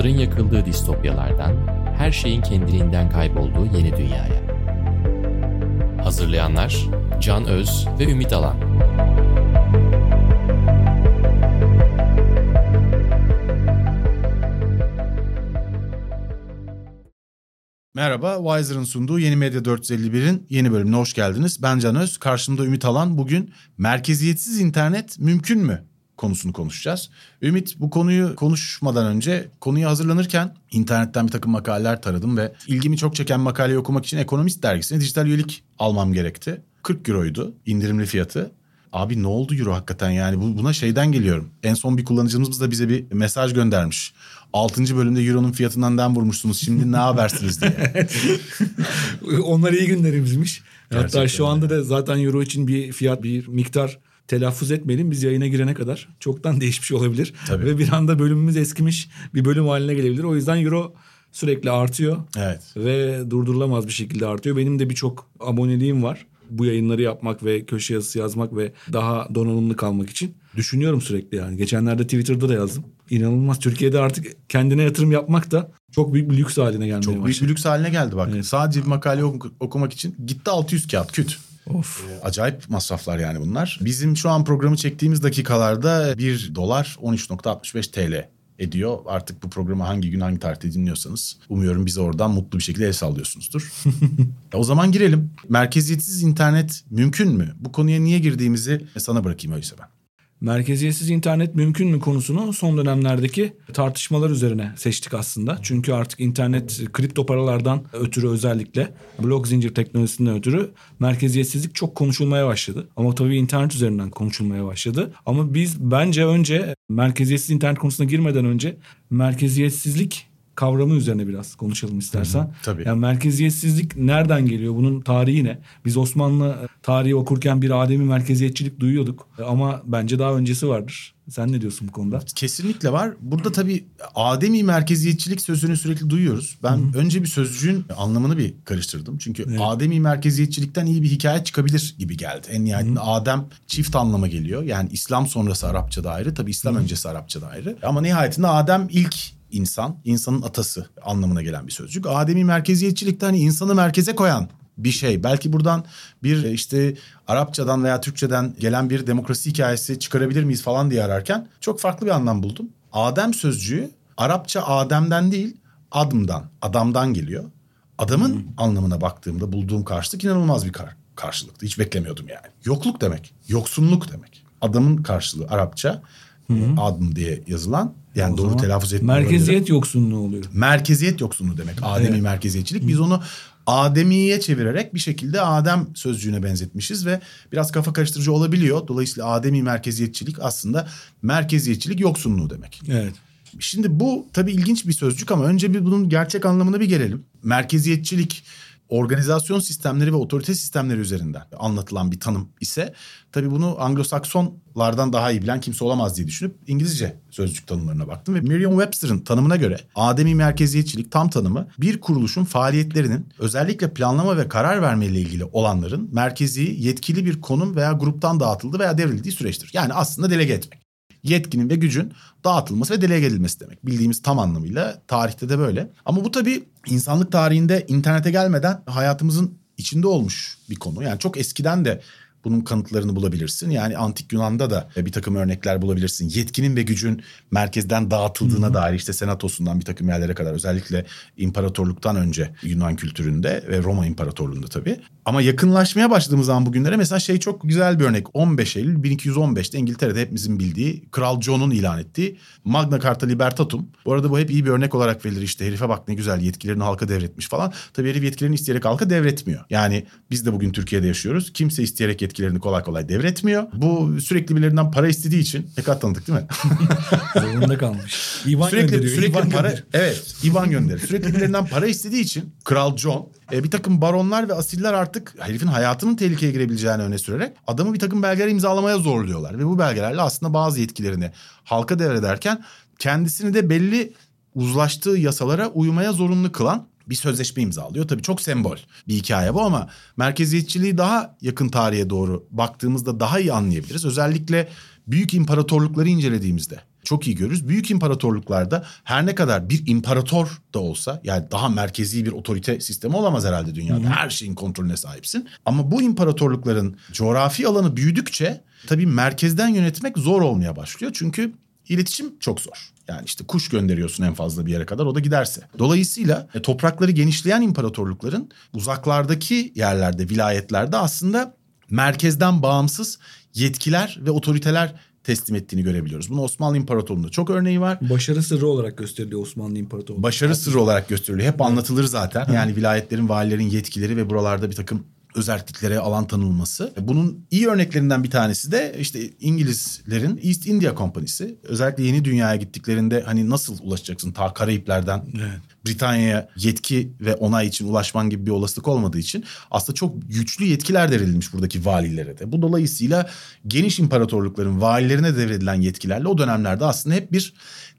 Medya 451 Kitapların yakıldığı distopyalardan, her şeyin kendiliğinden kaybolduğu yeni dünyaya. Hazırlayanlar Can Öz ve Ümit Alan. Merhaba, Wiser'ın sunduğu Yeni Medya 451'in yeni bölümüne hoş geldiniz. Ben Can Öz, karşımda Ümit Alan. Bugün merkeziyetsiz internet mümkün mü konusunu konuşacağız. Ümit bu konuyu konuşmadan önce konuyu hazırlanırken internetten bir takım makaleler taradım ve ilgimi çok çeken makaleyi okumak için Ekonomist dergisine dijital üyelik almam gerekti. 40 euroydu indirimli fiyatı. Abi ne oldu euro hakikaten yani bu, buna şeyden geliyorum. En son bir kullanıcımız da bize bir mesaj göndermiş. 6. bölümde euronun fiyatından den vurmuşsunuz şimdi ne habersiniz diye. Onlar iyi günlerimizmiş. Gerçekten Hatta şu anda öyle. da zaten euro için bir fiyat bir miktar telaffuz etmeyelim. Biz yayına girene kadar çoktan değişmiş olabilir. Tabii. Ve bir anda bölümümüz eskimiş bir bölüm haline gelebilir. O yüzden euro sürekli artıyor. Evet. Ve durdurulamaz bir şekilde artıyor. Benim de birçok aboneliğim var. Bu yayınları yapmak ve köşe yazısı yazmak ve daha donanımlı kalmak için. Düşünüyorum sürekli yani. Geçenlerde Twitter'da da yazdım. İnanılmaz. Türkiye'de artık kendine yatırım yapmak da çok büyük bir lüks haline gelmeye Çok büyük başladı. bir lüks haline geldi bak. Evet. Sadece bir makale oku- okumak için gitti 600 kağıt küt. Of. Acayip masraflar yani bunlar. Bizim şu an programı çektiğimiz dakikalarda 1 dolar 13.65 TL ediyor. Artık bu programı hangi gün hangi tarihte dinliyorsanız umuyorum bize oradan mutlu bir şekilde el sallıyorsunuzdur. O zaman girelim. Merkeziyetsiz internet mümkün mü? Bu konuya niye girdiğimizi sana bırakayım öyleyse ben. Merkeziyetsiz internet mümkün mü konusunu son dönemlerdeki tartışmalar üzerine seçtik aslında. Çünkü artık internet kripto paralardan ötürü özellikle blok zincir teknolojisinden ötürü merkeziyetsizlik çok konuşulmaya başladı. Ama tabii internet üzerinden konuşulmaya başladı. Ama biz bence önce merkeziyetsiz internet konusuna girmeden önce merkeziyetsizlik kavramı üzerine biraz konuşalım istersen. tabii. Yani merkeziyetsizlik nereden geliyor? Bunun tarihi ne? Biz Osmanlı tarihi okurken bir ademi merkeziyetçilik duyuyorduk. Ama bence daha öncesi vardır. Sen ne diyorsun bu konuda? Kesinlikle var. Burada tabii ademi merkeziyetçilik sözünü sürekli duyuyoruz. Ben önce bir sözcüğün anlamını bir karıştırdım. Çünkü Evet. ademi merkeziyetçilikten iyi bir hikaye çıkabilir gibi geldi. En nihayetinde Adem çift anlama geliyor. Yani İslam sonrası Arapçada ayrı. Tabii İslam öncesi Arapçada ayrı. Ama nihayetinde Adem ilk insan, insanın atası anlamına gelen bir sözcük. Ademi merkeziyetçilikte hani insanı merkeze koyan bir şey. Belki buradan bir işte Arapçadan veya Türkçeden gelen bir demokrasi hikayesi çıkarabilir miyiz falan diye ararken çok farklı bir anlam buldum. Adem sözcüğü Arapça Adem'den değil adımdan, adamdan geliyor. Adamın anlamına baktığımda bulduğum karşılık inanılmaz bir kar- karşılıktı. Hiç beklemiyordum yani. Yokluk demek, yoksunluk demek. Adamın karşılığı Arapça adım diye yazılan yani O doğru telaffuz etmiyorum. Merkeziyet yoksunluğu oluyor. Merkeziyet yoksunluğu demek. Ademi Evet. merkeziyetçilik. Biz onu Ademiye çevirerek bir şekilde Adem sözcüğüne benzetmişiz ve biraz kafa karıştırıcı olabiliyor. Dolayısıyla Ademi merkeziyetçilik aslında merkeziyetçilik yoksunluğu demek. Evet. Şimdi bu tabii ilginç bir sözcük ama önce bir bunun gerçek anlamına bir gelelim. Merkeziyetçilik organizasyon sistemleri ve otorite sistemleri üzerinden anlatılan bir tanım ise tabii bunu Anglo-Saksonlardan daha iyi bilen kimse olamaz diye düşünüp İngilizce sözcük tanımlarına baktım ve Merriam-Webster'ın tanımına göre ademi merkeziyetçilik tam tanımı bir kuruluşun faaliyetlerinin özellikle planlama ve karar verme ile ilgili olanların merkezi yetkili bir konum veya gruptan dağıtıldığı veya devrildiği süreçtir. Yani aslında delege etmek yetkinin ve gücün dağıtılması ve delege edilmesi demek. Bildiğimiz tam anlamıyla tarihte de böyle. Ama bu tabii insanlık tarihinde internete gelmeden hayatımızın içinde olmuş bir konu. Yani çok eskiden de bunun kanıtlarını bulabilirsin. Yani antik Yunan'da da bir takım örnekler bulabilirsin. Yetkinin ve gücün merkezden dağıtıldığına dair işte senatosundan bir takım yerlere kadar özellikle imparatorluktan önce Yunan kültüründe ve Roma İmparatorluğu'nda tabii. Ama yakınlaşmaya başladığımız zaman bugünlere mesela şey çok güzel bir örnek. 15 Eylül 1215'te İngiltere'de hepimizin bildiği Kral John'un ilan ettiği Magna Carta Libertatum. Bu arada bu hep iyi bir örnek olarak verilir işte herife bak ne güzel yetkilerini halka devretmiş falan. Tabii herif yetkilerini isteyerek halka devretmiyor. Yani biz de bugün Türkiye'de yaşıyoruz. Kimse isteyerek yetkilerini kolay kolay devretmiyor. Bu sürekli birilerinden para istediği için ne kadar tanıdık değil mi? Zorunda kalmış. İvan sürekli gönderiyor. sürekli İvan para gönderiyor. evet İvan gönderir. Sürekli birilerinden para istediği için Kral John e, bir takım baronlar ve asiller artık herifin hayatının tehlikeye girebileceğini öne sürerek adamı bir takım belgeler imzalamaya zorluyorlar ve bu belgelerle aslında bazı yetkilerini halka devrederken kendisini de belli uzlaştığı yasalara uymaya zorunlu kılan bir sözleşme imzalıyor. Tabii çok sembol bir hikaye bu ama merkeziyetçiliği daha yakın tarihe doğru baktığımızda daha iyi anlayabiliriz. Özellikle büyük imparatorlukları incelediğimizde çok iyi görürüz. Büyük imparatorluklarda her ne kadar bir imparator da olsa yani daha merkezi bir otorite sistemi olamaz herhalde dünyada. Hı-hı. Her şeyin kontrolüne sahipsin. Ama bu imparatorlukların coğrafi alanı büyüdükçe tabii merkezden yönetmek zor olmaya başlıyor. Çünkü iletişim çok zor. Yani işte kuş gönderiyorsun en fazla bir yere kadar o da giderse. Dolayısıyla e, toprakları genişleyen imparatorlukların uzaklardaki yerlerde, vilayetlerde aslında merkezden bağımsız yetkiler ve otoriteler teslim ettiğini görebiliyoruz. Bunu Osmanlı İmparatorluğu'nda çok örneği var. Başarı sırrı olarak gösteriliyor Osmanlı İmparatorluğu. Başarı sırrı olarak gösteriliyor. Hep anlatılır zaten. Yani vilayetlerin, valilerin yetkileri ve buralarda bir takım özelliklere alan tanınması. Bunun iyi örneklerinden bir tanesi de işte İngilizlerin East India Company'si. Özellikle yeni dünyaya gittiklerinde hani nasıl ulaşacaksın ta Karayipler'den evet. Britanya'ya yetki ve onay için ulaşman gibi bir olasılık olmadığı için aslında çok güçlü yetkiler devredilmiş buradaki valilere de. Bu dolayısıyla geniş imparatorlukların valilerine devredilen yetkilerle o dönemlerde aslında hep bir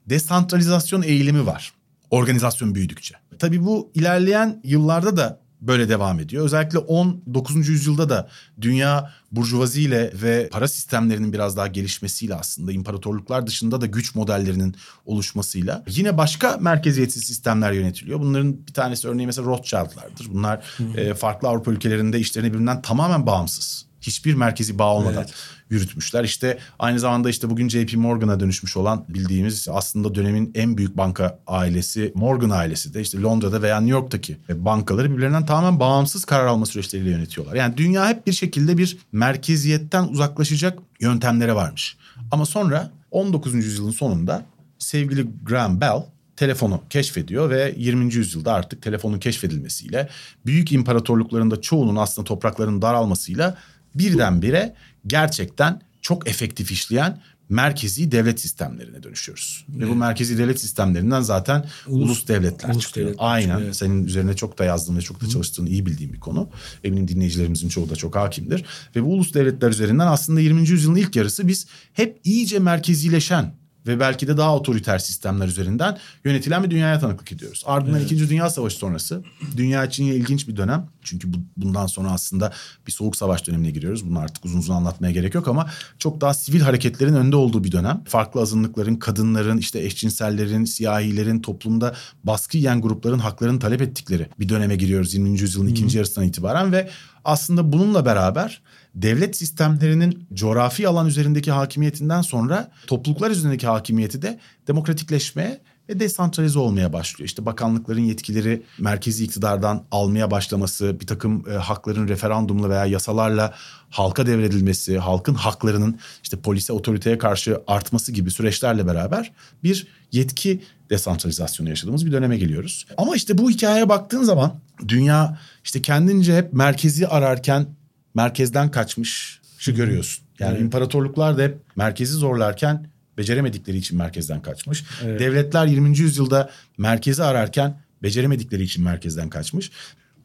desantralizasyon eğilimi var. Organizasyon büyüdükçe. Tabii bu ilerleyen yıllarda da böyle devam ediyor. Özellikle 19. yüzyılda da dünya burjuvaziyle ve para sistemlerinin biraz daha gelişmesiyle aslında imparatorluklar dışında da güç modellerinin oluşmasıyla yine başka merkeziyetsiz sistemler yönetiliyor. Bunların bir tanesi örneğin mesela Rothschild'lardır. Bunlar e, farklı Avrupa ülkelerinde işlerine birbirinden tamamen bağımsız hiçbir merkezi bağ olmadan evet. Yürütmüş,ler İşte aynı zamanda işte bugün JP Morgan'a dönüşmüş olan bildiğimiz aslında dönemin en büyük banka ailesi Morgan ailesi de işte Londra'da veya New York'taki bankaları birbirlerinden tamamen bağımsız karar alma süreçleriyle yönetiyorlar. Yani dünya hep bir şekilde bir merkeziyetten uzaklaşacak yöntemlere varmış. Ama sonra 19. yüzyılın sonunda sevgili Graham Bell telefonu keşfediyor ve 20. yüzyılda artık telefonun keşfedilmesiyle büyük imparatorluklarında çoğunun aslında topraklarının daralmasıyla birdenbire gerçekten çok efektif işleyen merkezi devlet sistemlerine dönüşüyoruz. Evet. Ve bu merkezi devlet sistemlerinden zaten ulus, ulus devletler ulus çıkıyor. Devletler Aynen. Evet. Senin üzerine çok da yazdığın ve çok da çalıştığını iyi bildiğim bir konu. Eminim dinleyicilerimizin çoğu da çok hakimdir. Ve bu ulus devletler üzerinden aslında 20. yüzyılın ilk yarısı biz hep iyice merkezileşen ve belki de daha otoriter sistemler üzerinden yönetilen bir dünyaya tanıklık ediyoruz. Ardından evet. İkinci Dünya Savaşı sonrası dünya için ilginç bir dönem. Çünkü bu, bundan sonra aslında bir soğuk savaş dönemine giriyoruz. Bunu artık uzun uzun anlatmaya gerek yok ama çok daha sivil hareketlerin önde olduğu bir dönem. Farklı azınlıkların, kadınların, işte eşcinsellerin, siyahilerin, toplumda baskı yiyen grupların haklarını talep ettikleri bir döneme giriyoruz 20. yüzyılın hmm. ikinci yarısından itibaren ve aslında bununla beraber devlet sistemlerinin coğrafi alan üzerindeki hakimiyetinden sonra topluluklar üzerindeki hakimiyeti de demokratikleşmeye ve desantralize olmaya başlıyor. İşte bakanlıkların yetkileri merkezi iktidardan almaya başlaması, bir takım e, hakların referandumla veya yasalarla halka devredilmesi, halkın haklarının işte polise, otoriteye karşı artması gibi süreçlerle beraber bir yetki desantralizasyonu yaşadığımız bir döneme geliyoruz. Ama işte bu hikayeye baktığın zaman dünya işte kendince hep merkezi ararken merkezden kaçmış şu görüyorsun. Yani evet. imparatorluklar da hep merkezi zorlarken beceremedikleri için merkezden kaçmış. Evet. Devletler 20. yüzyılda merkezi ararken beceremedikleri için merkezden kaçmış.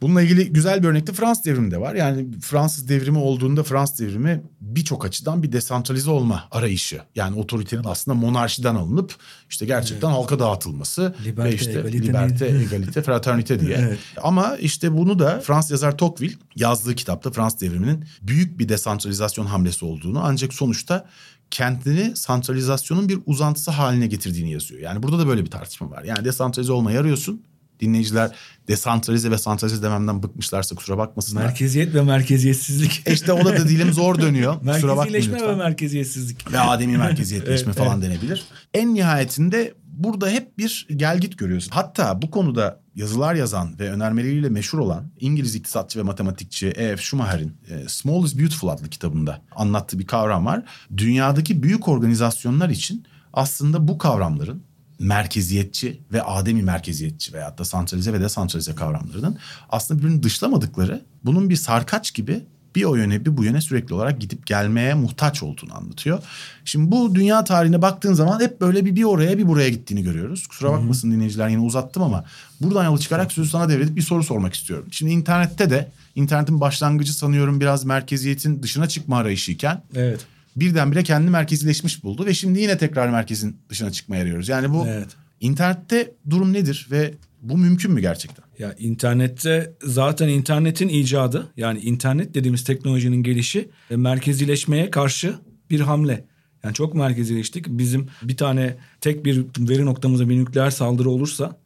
Bununla ilgili güzel bir örnek de Fransız devrimi de var. Yani Fransız devrimi olduğunda Fransız devrimi birçok açıdan bir desantralize olma arayışı. Yani otoritenin aslında monarşiden alınıp işte gerçekten evet. halka dağıtılması liberte, ve işte egalite, liberte, egalite, fraternite diye. evet. Ama işte bunu da Fransız yazar Tocqueville yazdığı kitapta Fransız devriminin büyük bir desantralizasyon hamlesi olduğunu ancak sonuçta kendini santralizasyonun bir uzantısı haline getirdiğini yazıyor. Yani burada da böyle bir tartışma var. Yani desantralize olmayı arıyorsun dinleyiciler desantralize ve santralize dememden bıkmışlarsa kusura bakmasınlar. Merkeziyet ve merkeziyetsizlik. E işte o da dilim zor dönüyor. kusura bakmayın ve merkeziyetsizlik. Ve ademi merkeziyetleşme evet, falan evet. denebilir. En nihayetinde burada hep bir gelgit görüyorsun. Hatta bu konuda yazılar yazan ve önermeleriyle meşhur olan İngiliz iktisatçı ve matematikçi E.F. Schumacher'in e, Small is Beautiful adlı kitabında anlattığı bir kavram var. Dünyadaki büyük organizasyonlar için aslında bu kavramların merkeziyetçi ve ademi merkeziyetçi veyahut da santralize ve desantralize kavramlarının aslında birbirini dışlamadıkları bunun bir sarkaç gibi bir o yöne bir bu yöne sürekli olarak gidip gelmeye muhtaç olduğunu anlatıyor. Şimdi bu dünya tarihine baktığın zaman hep böyle bir bir oraya bir buraya gittiğini görüyoruz. Kusura bakmasın Hı-hı. dinleyiciler yine uzattım ama buradan yola çıkarak sözü sana devredip bir soru sormak istiyorum. Şimdi internette de internetin başlangıcı sanıyorum biraz merkeziyetin dışına çıkma arayışıyken. Evet birdenbire kendi merkezileşmiş buldu ve şimdi yine tekrar merkezin dışına çıkmaya arıyoruz. Yani bu evet. internette durum nedir ve bu mümkün mü gerçekten? Ya internette zaten internetin icadı yani internet dediğimiz teknolojinin gelişi merkezileşmeye karşı bir hamle. Yani çok merkezileştik. Bizim bir tane tek bir veri noktamıza bir nükleer saldırı olursa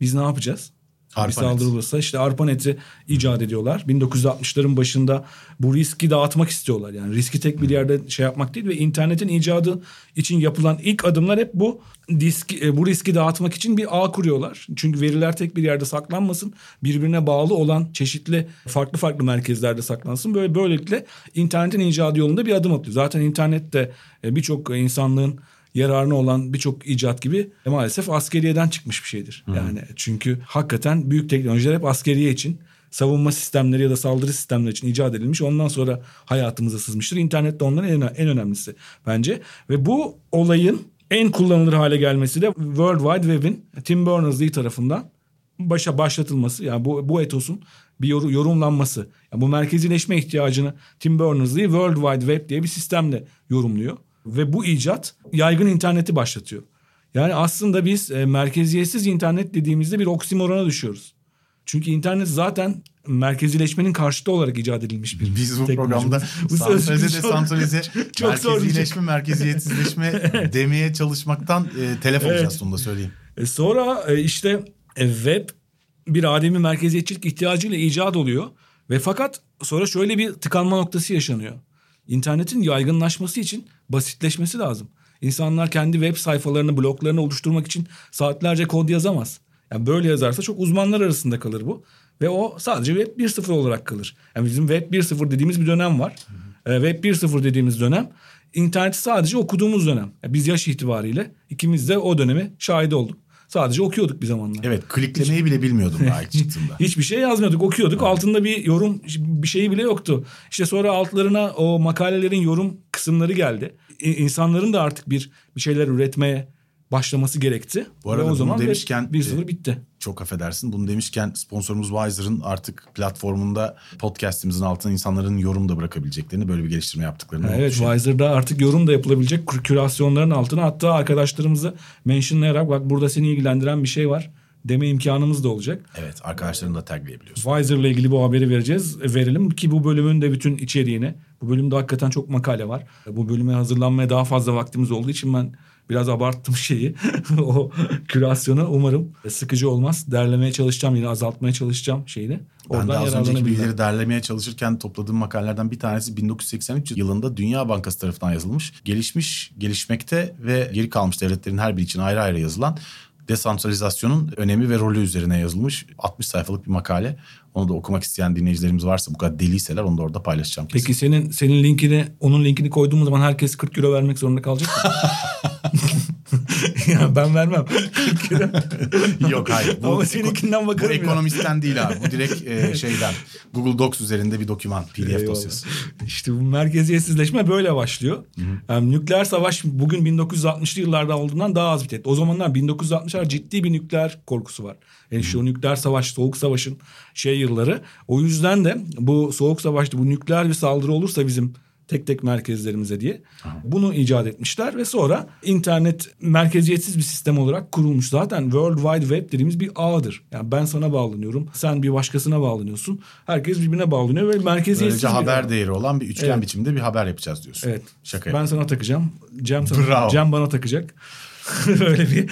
biz ne yapacağız? ARPANET. Bir saldırı olursa işte ARPANET'i icat ediyorlar. 1960'ların başında bu riski dağıtmak istiyorlar. Yani riski tek bir yerde şey yapmak değil ve internetin icadı için yapılan ilk adımlar hep bu diski, e, bu riski dağıtmak için bir ağ kuruyorlar. Çünkü veriler tek bir yerde saklanmasın. Birbirine bağlı olan çeşitli farklı farklı merkezlerde saklansın. Böyle böylelikle internetin icadı yolunda bir adım atıyor. Zaten internette e, birçok insanlığın yararına olan birçok icat gibi e, maalesef askeriyeden çıkmış bir şeydir. Yani çünkü hakikaten büyük teknolojiler hep askeriye için savunma sistemleri ya da saldırı sistemleri için icat edilmiş. Ondan sonra hayatımıza sızmıştır. İnternet de onların en, en önemlisi bence. Ve bu olayın en kullanılır hale gelmesi de World Wide Web'in Tim Berners-Lee tarafından başa başlatılması. Yani bu, bu etosun bir yor- yorumlanması. Yani bu merkezileşme ihtiyacını Tim Berners-Lee World Wide Web diye bir sistemle yorumluyor. Ve bu icat yaygın interneti başlatıyor. Yani aslında biz e, merkeziyetsiz internet dediğimizde bir oksimorona düşüyoruz. Çünkü internet zaten merkezileşmenin karşıtı olarak icat edilmiş bir Biz bu teknoloji. programda Bu santralize çok- desantralize çok şey. merkezileşme merkeziyetsizleşme demeye çalışmaktan e, telef Evet. olacağız onu da söyleyeyim. E sonra e, işte e, web bir ademi merkeziyetçilik ihtiyacıyla icat oluyor. Ve fakat sonra şöyle bir tıkanma noktası yaşanıyor. İnternetin yaygınlaşması için basitleşmesi lazım. İnsanlar kendi web sayfalarını, bloklarını oluşturmak için saatlerce kod yazamaz. Yani böyle yazarsa çok uzmanlar arasında kalır bu. Ve o sadece Web 1.0 olarak kalır. Yani bizim Web 1.0 dediğimiz bir dönem var. E, Web 1.0 dediğimiz dönem interneti sadece okuduğumuz dönem. Yani biz yaş itibariyle ikimiz de o dönemi şahit olduk. Sadece okuyorduk bir zamanlar. Evet kliklemeyi bile bilmiyordum daha ilk çıktığında. Hiçbir şey yazmıyorduk okuyorduk altında bir yorum bir şeyi bile yoktu. İşte sonra altlarına o makalelerin yorum kısımları geldi. İnsanların da artık bir bir şeyler üretmeye başlaması gerekti. Bu arada Ve o zaman demişken, 1-0 e, bitti. Çok affedersin. Bunu demişken sponsorumuz Wiser'ın artık platformunda podcast'imizin altına insanların yorum da bırakabileceklerini böyle bir geliştirme yaptıklarını Evet. Wiser'da artık yorum da yapılabilecek kür- kürasyonların altına hatta arkadaşlarımızı mentionlayarak bak burada seni ilgilendiren bir şey var deme imkanımız da olacak. Evet arkadaşlarını da taglayabiliyorsun. Wiser'la ilgili bu haberi vereceğiz. Verelim ki bu bölümün de bütün içeriğini. Bu bölümde hakikaten çok makale var. Bu bölüme hazırlanmaya daha fazla vaktimiz olduğu için ben biraz abarttım şeyi. o kürasyonu umarım sıkıcı olmaz. Derlemeye çalışacağım yine azaltmaya çalışacağım şeyini. Ben Oradan de az önceki bilgileri derlemeye çalışırken topladığım makalelerden bir tanesi 1983 yılında Dünya Bankası tarafından yazılmış. Gelişmiş, gelişmekte ve geri kalmış devletlerin her biri için ayrı ayrı yazılan desantralizasyonun önemi ve rolü üzerine yazılmış 60 sayfalık bir makale. Onu da okumak isteyen dinleyicilerimiz varsa bu kadar deliyseler onu da orada paylaşacağım. kesin. Peki senin senin linkini onun linkini koyduğumuz zaman herkes 40 euro vermek zorunda kalacak mı? ya ben vermem. 40 euro. Yok hayır. Ama seninkinden bu bakarım ya. ekonomistten değil abi. Bu direkt e, şeyden Google Docs üzerinde bir doküman PDF Eyvallah. dosyası. İşte bu merkeziyetsizleşme böyle başlıyor. Yani nükleer savaş bugün 1960'lı yıllarda olduğundan daha az bir tehdit. O zamanlar 1960'lar ciddi bir nükleer korkusu var. Yani şu nükleer savaş, soğuk savaşın şey yılları. O yüzden de bu soğuk savaşta bu nükleer bir saldırı olursa bizim tek tek merkezlerimize diye bunu icat etmişler ve sonra internet merkeziyetsiz bir sistem olarak kurulmuş. Zaten World Wide Web dediğimiz bir ağdır. Yani ben sana bağlanıyorum, sen bir başkasına bağlanıyorsun. Herkes birbirine bağlanıyor ve merkeziyetsiz Böylece bir haber ağ. değeri olan bir üçgen Evet. biçimde bir haber yapacağız diyorsun. Evet. Şaka Ben sana takacağım. Cem sana, Bravo. Cem bana takacak. böyle bir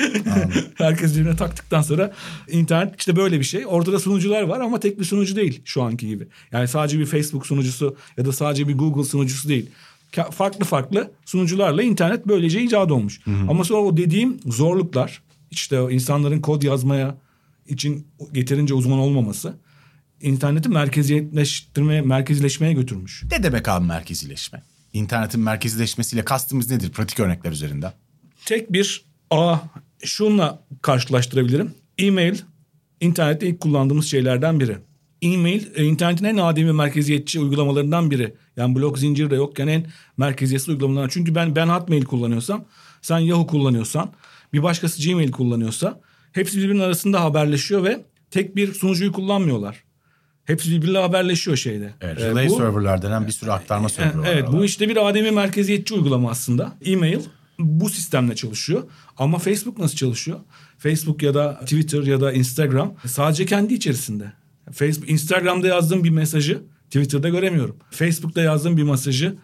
herkes birbirine taktıktan sonra internet işte böyle bir şey. Ortada sunucular var ama tek bir sunucu değil şu anki gibi. Yani sadece bir Facebook sunucusu ya da sadece bir Google sunucusu değil. Farklı farklı sunucularla internet böylece icat olmuş. Ama sonra o dediğim zorluklar işte insanların kod yazmaya için yeterince uzman olmaması interneti merkeziyetleştirmeye, merkezileşmeye götürmüş. Ne demek abi merkezileşme? İnternetin merkezileşmesiyle kastımız nedir? Pratik örnekler üzerinden. Tek bir A şunla karşılaştırabilirim. E-mail internette ilk kullandığımız şeylerden biri. E-mail e, internetin en ademi merkeziyetçi uygulamalarından biri. Yani blok zinciri de yokken en merkeziyetsiz uygulamalardan. Çünkü ben ben Hotmail kullanıyorsam, sen Yahoo kullanıyorsan, bir başkası Gmail kullanıyorsa hepsi birbirinin arasında haberleşiyor ve tek bir sunucuyu kullanmıyorlar. Hepsi birbiriyle haberleşiyor şeyde. Evet, Ee, relay bu- serverlar denen bir sürü aktarma serverı var. Evet bu işte bir ademi merkeziyetçi uygulama aslında. E-mail bu sistemle çalışıyor. Ama Facebook nasıl çalışıyor? Facebook ya da Twitter ya da Instagram sadece kendi içerisinde. Facebook, Instagram'da yazdığım bir mesajı Twitter'da göremiyorum. Facebook'ta yazdığım bir mesajı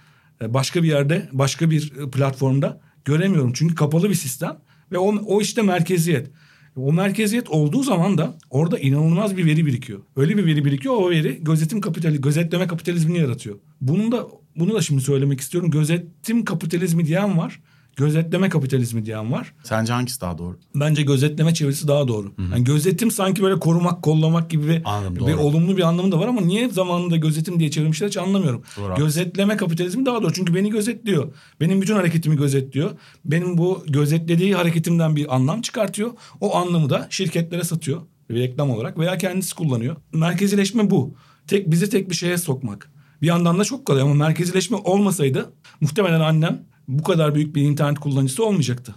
e, başka bir yerde, başka bir e, platformda göremiyorum. Çünkü kapalı bir sistem ve o, o işte merkeziyet. O merkeziyet olduğu zaman da orada inanılmaz bir veri birikiyor. Öyle bir veri birikiyor o veri gözetim kapitali, gözetleme kapitalizmini yaratıyor. Bunun da bunu da şimdi söylemek istiyorum. Gözetim kapitalizmi diyen var. Gözetleme kapitalizmi diyen var. Sence hangisi daha doğru? Bence gözetleme çevirisi daha doğru. Yani gözetim sanki böyle korumak, kollamak gibi bir, Anladım, bir olumlu bir anlamı da var ama niye zamanında gözetim diye çevirmişler hiç anlamıyorum. Doğru, Gözetleme kapitalizmi daha doğru. Çünkü beni gözetliyor. Benim bütün hareketimi gözetliyor. Benim bu gözetlediği hareketimden bir anlam çıkartıyor. O anlamı da şirketlere satıyor. Bir reklam olarak veya kendisi kullanıyor. Merkezileşme bu. Tek bizi tek bir şeye sokmak. Bir yandan da çok kolay ama merkezileşme olmasaydı muhtemelen annem bu kadar büyük bir internet kullanıcısı olmayacaktı.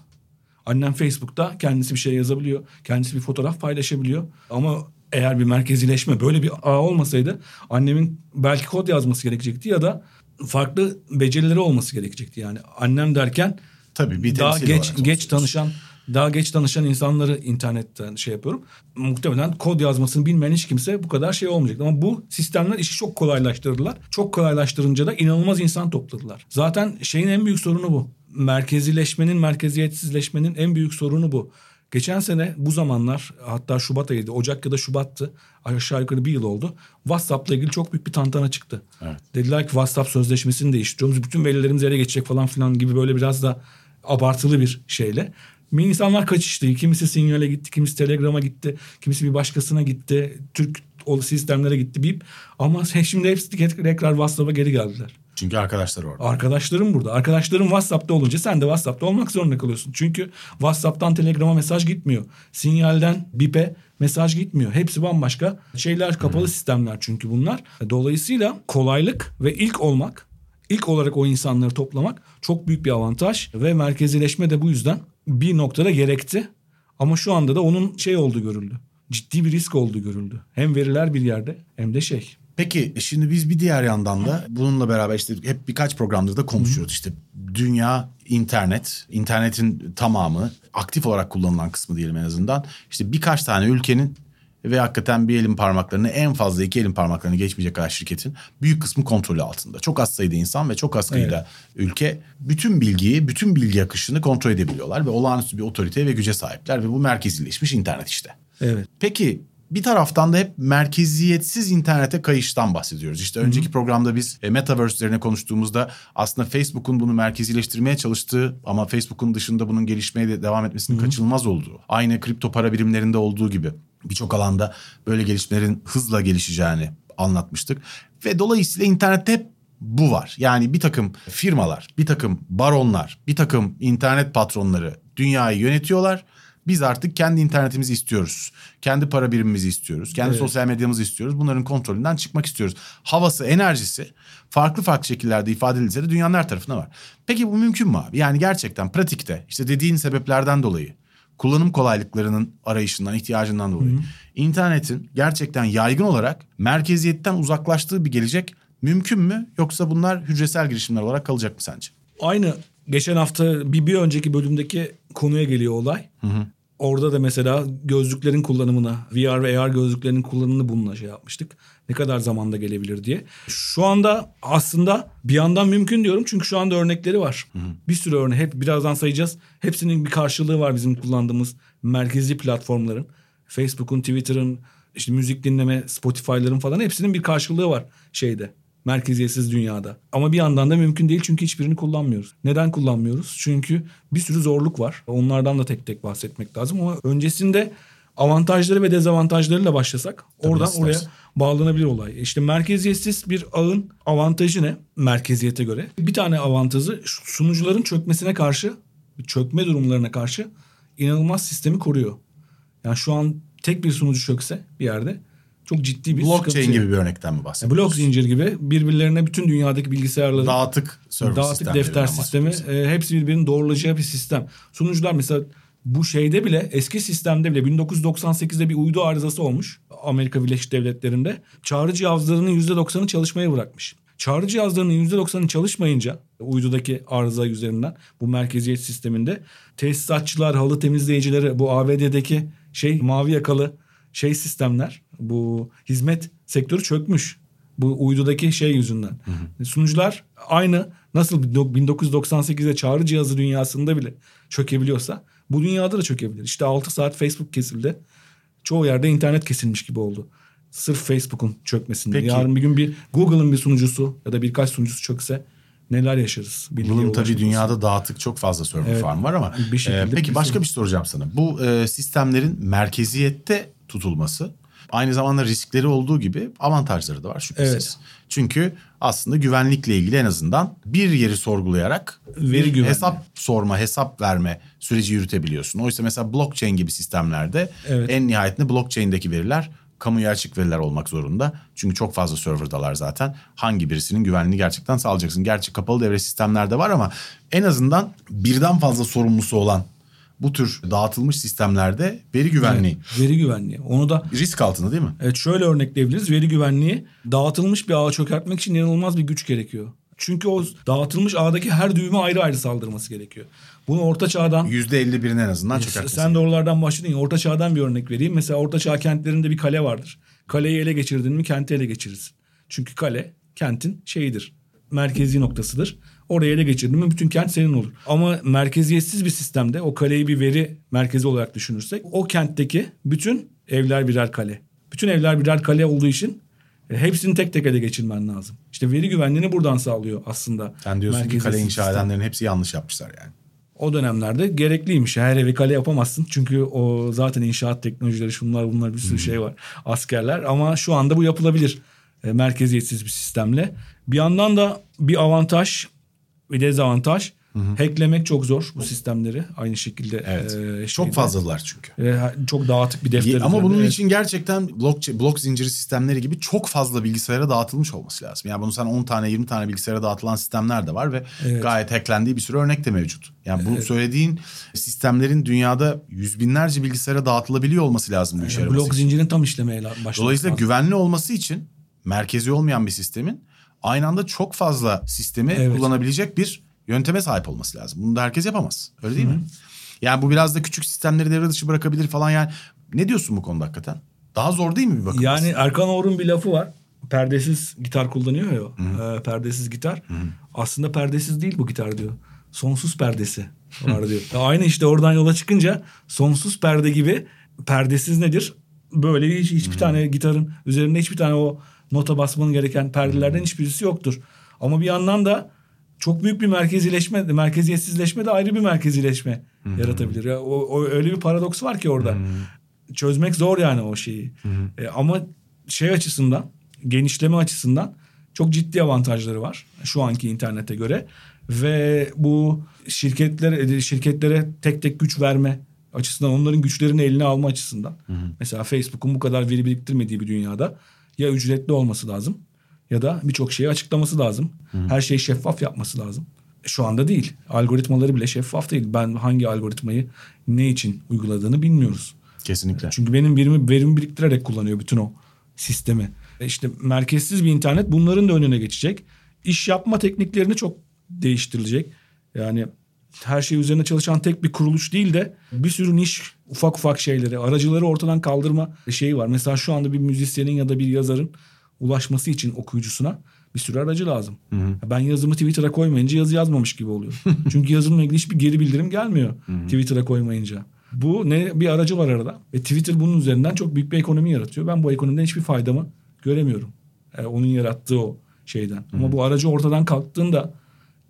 Annem Facebook'ta kendisi bir şey yazabiliyor. Kendisi bir fotoğraf paylaşabiliyor. Ama eğer bir merkezileşme böyle bir ağ olmasaydı annemin belki kod yazması gerekecekti ya da farklı becerileri olması gerekecekti. Yani annem derken Tabii bir daha geç geç tanışan daha geç tanışan insanları internetten şey yapıyorum. Muhtemelen kod yazmasını bilmeyen hiç kimse bu kadar şey olmayacak. Ama bu sistemler işi çok kolaylaştırdılar. Çok kolaylaştırınca da inanılmaz insan topladılar. Zaten şeyin en büyük sorunu bu. Merkezileşmenin, merkeziyetsizleşmenin en büyük sorunu bu. Geçen sene bu zamanlar hatta Şubat ayıydı. Ocak ya da Şubat'tı. Aşağı yukarı bir yıl oldu. WhatsApp'la ilgili çok büyük bir tantana çıktı. Evet. Dediler ki WhatsApp sözleşmesini değiştiriyoruz. Bütün verilerimiz ele geçecek falan filan gibi böyle biraz da abartılı bir şeyle. İnsanlar kaçıştı. Kimisi Signal'e gitti, kimisi Telegram'a gitti, kimisi bir başkasına gitti. Türk o sistemlere gitti bip. Ama şimdi hepsi tekrar WhatsApp'a geri geldiler. Çünkü arkadaşlar orada. Arkadaşlarım burada. Arkadaşlarım WhatsApp'ta olunca sen de WhatsApp'ta olmak zorunda kalıyorsun. Çünkü WhatsApp'tan Telegram'a mesaj gitmiyor. Sinyalden BIP'e mesaj gitmiyor. Hepsi bambaşka şeyler kapalı sistemler çünkü bunlar. Dolayısıyla kolaylık ve ilk olmak, ilk olarak o insanları toplamak çok büyük bir avantaj ve merkezileşme de bu yüzden bir noktada gerekti. Ama şu anda da onun şey olduğu görüldü. Ciddi bir risk olduğu görüldü. Hem veriler bir yerde hem de şey. Peki şimdi biz bir diğer yandan da bununla beraber işte hep birkaç programdır da konuşuyoruz. İşte dünya internet, internetin tamamı aktif olarak kullanılan kısmı diyelim en azından. İşte birkaç tane ülkenin ve hakikaten bir elin parmaklarını en fazla iki elin parmaklarını geçmeyecek kadar şirketin büyük kısmı kontrolü altında. Çok az sayıda insan ve çok az sayıda ülke bütün bilgiyi, bütün bilgi akışını kontrol edebiliyorlar ve olağanüstü bir otorite ve güce sahipler ve bu merkezileşmiş internet işte. Evet. Peki bir taraftan da hep merkeziyetsiz internete kayıştan bahsediyoruz. İşte önceki programda biz e, metaverse üzerine konuştuğumuzda aslında Facebook'un bunu merkezileştirmeye çalıştığı ama Facebook'un dışında bunun gelişmeye de devam etmesinin kaçınılmaz olduğu. Aynı kripto para birimlerinde olduğu gibi birçok alanda böyle gelişmelerin hızla gelişeceğini anlatmıştık. Ve dolayısıyla internette hep bu var. Yani bir takım firmalar, bir takım baronlar, bir takım internet patronları dünyayı yönetiyorlar. Biz artık kendi internetimizi istiyoruz. Kendi para birimimizi istiyoruz. Kendi Evet. sosyal medyamızı istiyoruz. Bunların kontrolünden çıkmak istiyoruz. Havası, enerjisi farklı farklı şekillerde ifade edilse de dünyanın her tarafında var. Peki bu mümkün mü abi? Yani gerçekten pratikte işte dediğin sebeplerden dolayı kullanım kolaylıklarının arayışından, ihtiyacından dolayı internetin gerçekten yaygın olarak merkeziyetten uzaklaştığı bir gelecek mümkün mü? Yoksa bunlar hücresel girişimler olarak kalacak mı sence? Aynı geçen hafta bir, bir önceki bölümdeki konuya geliyor olay. Orada da mesela gözlüklerin kullanımına, VR ve AR gözlüklerin kullanımını bununla şey yapmıştık. Ne kadar zamanda gelebilir diye. Şu anda aslında bir yandan mümkün diyorum çünkü şu anda örnekleri var. Bir sürü örnek hep birazdan sayacağız. Hepsinin bir karşılığı var bizim kullandığımız merkezi platformların. Facebook'un, Twitter'ın, işte müzik dinleme, Spotify'ların falan hepsinin bir karşılığı var şeyde merkeziyetsiz dünyada. Ama bir yandan da mümkün değil çünkü hiçbirini kullanmıyoruz. Neden kullanmıyoruz? Çünkü bir sürü zorluk var. Onlardan da tek tek bahsetmek lazım ama öncesinde avantajları ve dezavantajlarıyla başlasak oradan istersen. oraya bağlanabilir olay. İşte merkeziyetsiz bir ağın avantajı ne? Merkeziyete göre. Bir tane avantajı sunucuların çökmesine karşı, çökme durumlarına karşı inanılmaz sistemi koruyor. Yani şu an tek bir sunucu çökse bir yerde çok ciddi bir Blockchain gibi bir örnekten mi bahsediyorsun? Blok zincir gibi birbirlerine bütün dünyadaki bilgisayarları Dağıtık server dağıtık defter sistemi e, hepsi birbirini doğrulayacağı bir sistem. Sunucular mesela bu şeyde bile eski sistemde bile 1998'de bir uydu arızası olmuş Amerika Birleşik Devletleri'nde. Çağrı cihazlarının %90'ı çalışmaya bırakmış. Çağrı cihazlarının %90'ı çalışmayınca uydudaki arıza üzerinden bu merkeziyet sisteminde tesisatçılar, halı temizleyicileri bu ABD'deki şey mavi yakalı şey sistemler bu hizmet sektörü çökmüş. Bu uydudaki şey yüzünden. Sunucular aynı nasıl 1998'de çağrı cihazı dünyasında bile çökebiliyorsa bu dünyada da çökebilir. İşte 6 saat Facebook kesildi. Çoğu yerde internet kesilmiş gibi oldu. Sırf Facebook'un çökmesinden. Peki. Yarın bir gün bir Google'ın bir sunucusu ya da birkaç sunucusu çökse neler yaşarız? Bunun tabii dünyada dağıtık çok fazla server Evet. farm var ama Bir şekilde e, peki bir başka sürü- bir soracağım sana. Bu e, sistemlerin merkeziyette tutulması aynı zamanda riskleri olduğu gibi avantajları da var şüphesiz. Evet. Çünkü aslında güvenlikle ilgili en azından bir yeri sorgulayarak Veri bir güvenliği. hesap sorma, hesap verme süreci yürütebiliyorsun. Oysa mesela blockchain gibi sistemlerde Evet. en nihayetinde blockchain'deki veriler kamuya açık veriler olmak zorunda. Çünkü çok fazla serverdalar zaten. Hangi birisinin güvenliğini gerçekten sağlayacaksın. Gerçi kapalı devre sistemlerde var ama en azından birden fazla sorumlusu olan bu tür dağıtılmış sistemlerde veri güvenliği Evet, veri güvenliği. Onu da risk altında değil mi? Evet şöyle örnekleyebiliriz. Veri güvenliği dağıtılmış bir ağa çökertmek için inanılmaz bir güç gerekiyor. Çünkü o dağıtılmış ağdaki her düğme ayrı ayrı saldırması gerekiyor. Bunu orta çağdan %51'in en azından çökertmesi. sen de oralardan başladın ya orta çağdan bir örnek vereyim. Mesela orta çağ kentlerinde bir kale vardır. Kaleyi ele geçirdin mi kenti ele geçirirsin. Çünkü kale kentin şeyidir. Merkezi noktasıdır. Oraya ele geçirdin mi bütün kent senin olur. Ama merkeziyetsiz bir sistemde o kaleyi bir veri merkezi olarak düşünürsek o kentteki bütün evler birer kale. Bütün evler birer kale olduğu için e, hepsini tek tek ele geçirmen lazım. İşte veri güvenliğini buradan sağlıyor aslında. Sen diyorsun ki kale inşa edenlerin hepsi yanlış yapmışlar yani. O dönemlerde gerekliymiş. Her evi kale yapamazsın. Çünkü o zaten inşaat teknolojileri şunlar bunlar bir sürü şey var. Askerler ama şu anda bu yapılabilir. E, merkeziyetsiz bir sistemle. Bir yandan da bir avantaj bir dezavantaj. Hacklemek çok zor bu sistemleri. Aynı şekilde. Evet. e, Çok fazlalar çünkü. E, çok dağıtık bir defter. Ama bunun Evet. için gerçekten blok, blok zinciri sistemleri gibi çok fazla bilgisayara dağıtılmış olması lazım. Yani bunu sen 10 tane 20 tane bilgisayara dağıtılan sistemler de var ve Evet. gayet hacklendiği bir sürü örnek de mevcut. Yani bu söylediğin sistemlerin dünyada yüz binlerce bilgisayara dağıtılabiliyor olması lazım bu işe blok zincirin tam işlemeye la- başlaması Dolayısıyla lazım. güvenli olması için merkezi olmayan bir sistemin aynı anda çok fazla sistemi Evet. kullanabilecek bir yönteme sahip olması lazım. Bunu da herkes yapamaz. Öyle değil mi? Yani bu biraz da küçük sistemleri devre dışı bırakabilir falan yani. Ne diyorsun bu konuda hakikaten? Daha zor değil mi bir bakıma? Yani Erkan Oğur'un bir lafı var. Perdesiz gitar kullanıyor ya. Ee, perdesiz gitar. Aslında perdesiz değil bu gitar diyor. Sonsuz perdesi var diyor. Aynı işte oradan yola çıkınca sonsuz perde gibi perdesiz nedir? Böyle hiç, hiçbir tane gitarın üzerinde hiçbir tane o nota basmanın gereken perdelerden hiçbirisi yoktur. Ama bir yandan da çok büyük bir merkezileşme, merkeziyetsizleşme de ayrı bir merkezileşme yaratabilir. Ya, o, o öyle bir paradoks var ki orada. Çözmek zor yani o şeyi. E, ama şey açısından, genişleme açısından çok ciddi avantajları var şu anki internete göre ve bu şirketler şirketlere tek tek güç verme açısından onların güçlerini eline alma açısından. Mesela Facebook'un bu kadar veri biriktirmediği bir dünyada ya ücretli olması lazım ya da birçok şeyi açıklaması lazım. Her şeyi şeffaf yapması lazım. Şu anda değil. Algoritmaları bile şeffaf değil. Ben hangi algoritmayı ne için uyguladığını bilmiyoruz. Kesinlikle. Çünkü benim birimi verimi biriktirerek kullanıyor bütün o sistemi. E İşte merkezsiz bir internet bunların da önüne geçecek. İş yapma tekniklerini çok değiştirilecek. Yani her şey üzerine çalışan tek bir kuruluş değil de bir sürü niş ufak ufak şeyleri, aracıları ortadan kaldırma şeyi var. Mesela şu anda bir müzisyenin ya da bir yazarın ulaşması için okuyucusuna bir sürü aracı lazım. Ben yazımı Twitter'a koymayınca yazı yazmamış gibi oluyor. Çünkü yazımla ilgili hiçbir geri bildirim gelmiyor Twitter'a koymayınca. Bu ne bir aracı var arada ve Twitter bunun üzerinden çok büyük bir ekonomi yaratıyor. Ben bu ekonomiden hiçbir faydamı göremiyorum. E, onun yarattığı o şeyden. Ama bu aracı ortadan kalktığında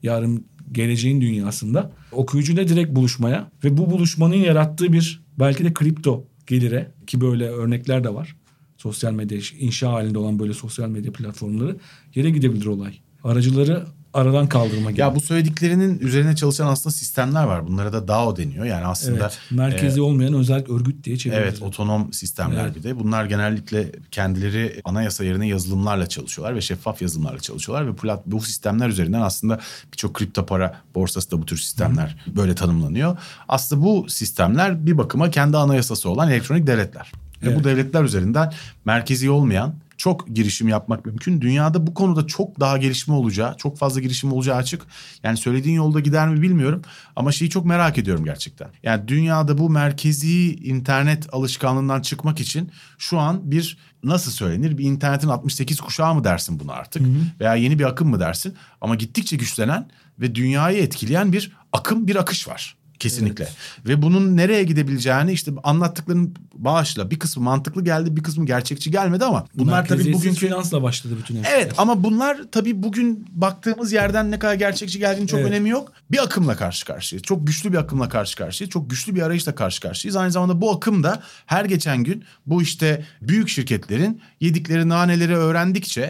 yarın geleceğin dünyasında okuyucuyla direkt buluşmaya ve bu buluşmanın yarattığı bir belki de kripto gelire ki böyle örnekler de var. Sosyal medya inşa halinde olan böyle sosyal medya platformları yere gidebilir olay. Aracıları aradan kaldırma gibi. Ya bu söylediklerinin üzerine çalışan aslında sistemler var. Bunlara da DAO deniyor. Yani aslında evet, merkezi olmayan özel örgüt diye çeviriyoruz. Evet otonom sistemler Evet. bir de. Bunlar genellikle kendileri anayasa yerine yazılımlarla çalışıyorlar ve şeffaf yazılımlarla çalışıyorlar. Ve plat, bu sistemler üzerinden aslında birçok kripto para borsası da bu tür sistemler böyle tanımlanıyor. Aslında bu sistemler bir bakıma kendi anayasası olan elektronik devletler. Ve Evet. bu devletler üzerinden merkezi olmayan çok girişim yapmak mümkün. Dünyada bu konuda çok daha gelişme olacağı, çok fazla girişim olacağı açık. Yani söylediğin yolda gider mi bilmiyorum ama şeyi çok merak ediyorum gerçekten. Yani dünyada bu merkezi internet alışkanlığından çıkmak için şu an bir nasıl söylenir? Bir internetin 68 kuşağı mı dersin bunu artık? Hı hı. Veya yeni bir akım mı dersin? Ama gittikçe güçlenen ve dünyayı etkileyen bir akım, bir akış var. Kesinlikle. Evet. Ve bunun nereye gidebileceğini işte anlattıkların bağışla bir kısmı mantıklı geldi bir kısmı gerçekçi gelmedi ama bunlar tabii bugün finansla başladı bütün hepsi. Evet ama bunlar tabii bugün baktığımız yerden ne kadar gerçekçi geldiğini çok evet. önemi yok. Bir akımla karşı karşıyayız. Çok güçlü bir akımla karşı karşıyayız. Çok güçlü bir arayışla karşı karşıyayız. Aynı zamanda bu akım da her geçen gün bu işte büyük şirketlerin yedikleri naneleri öğrendikçe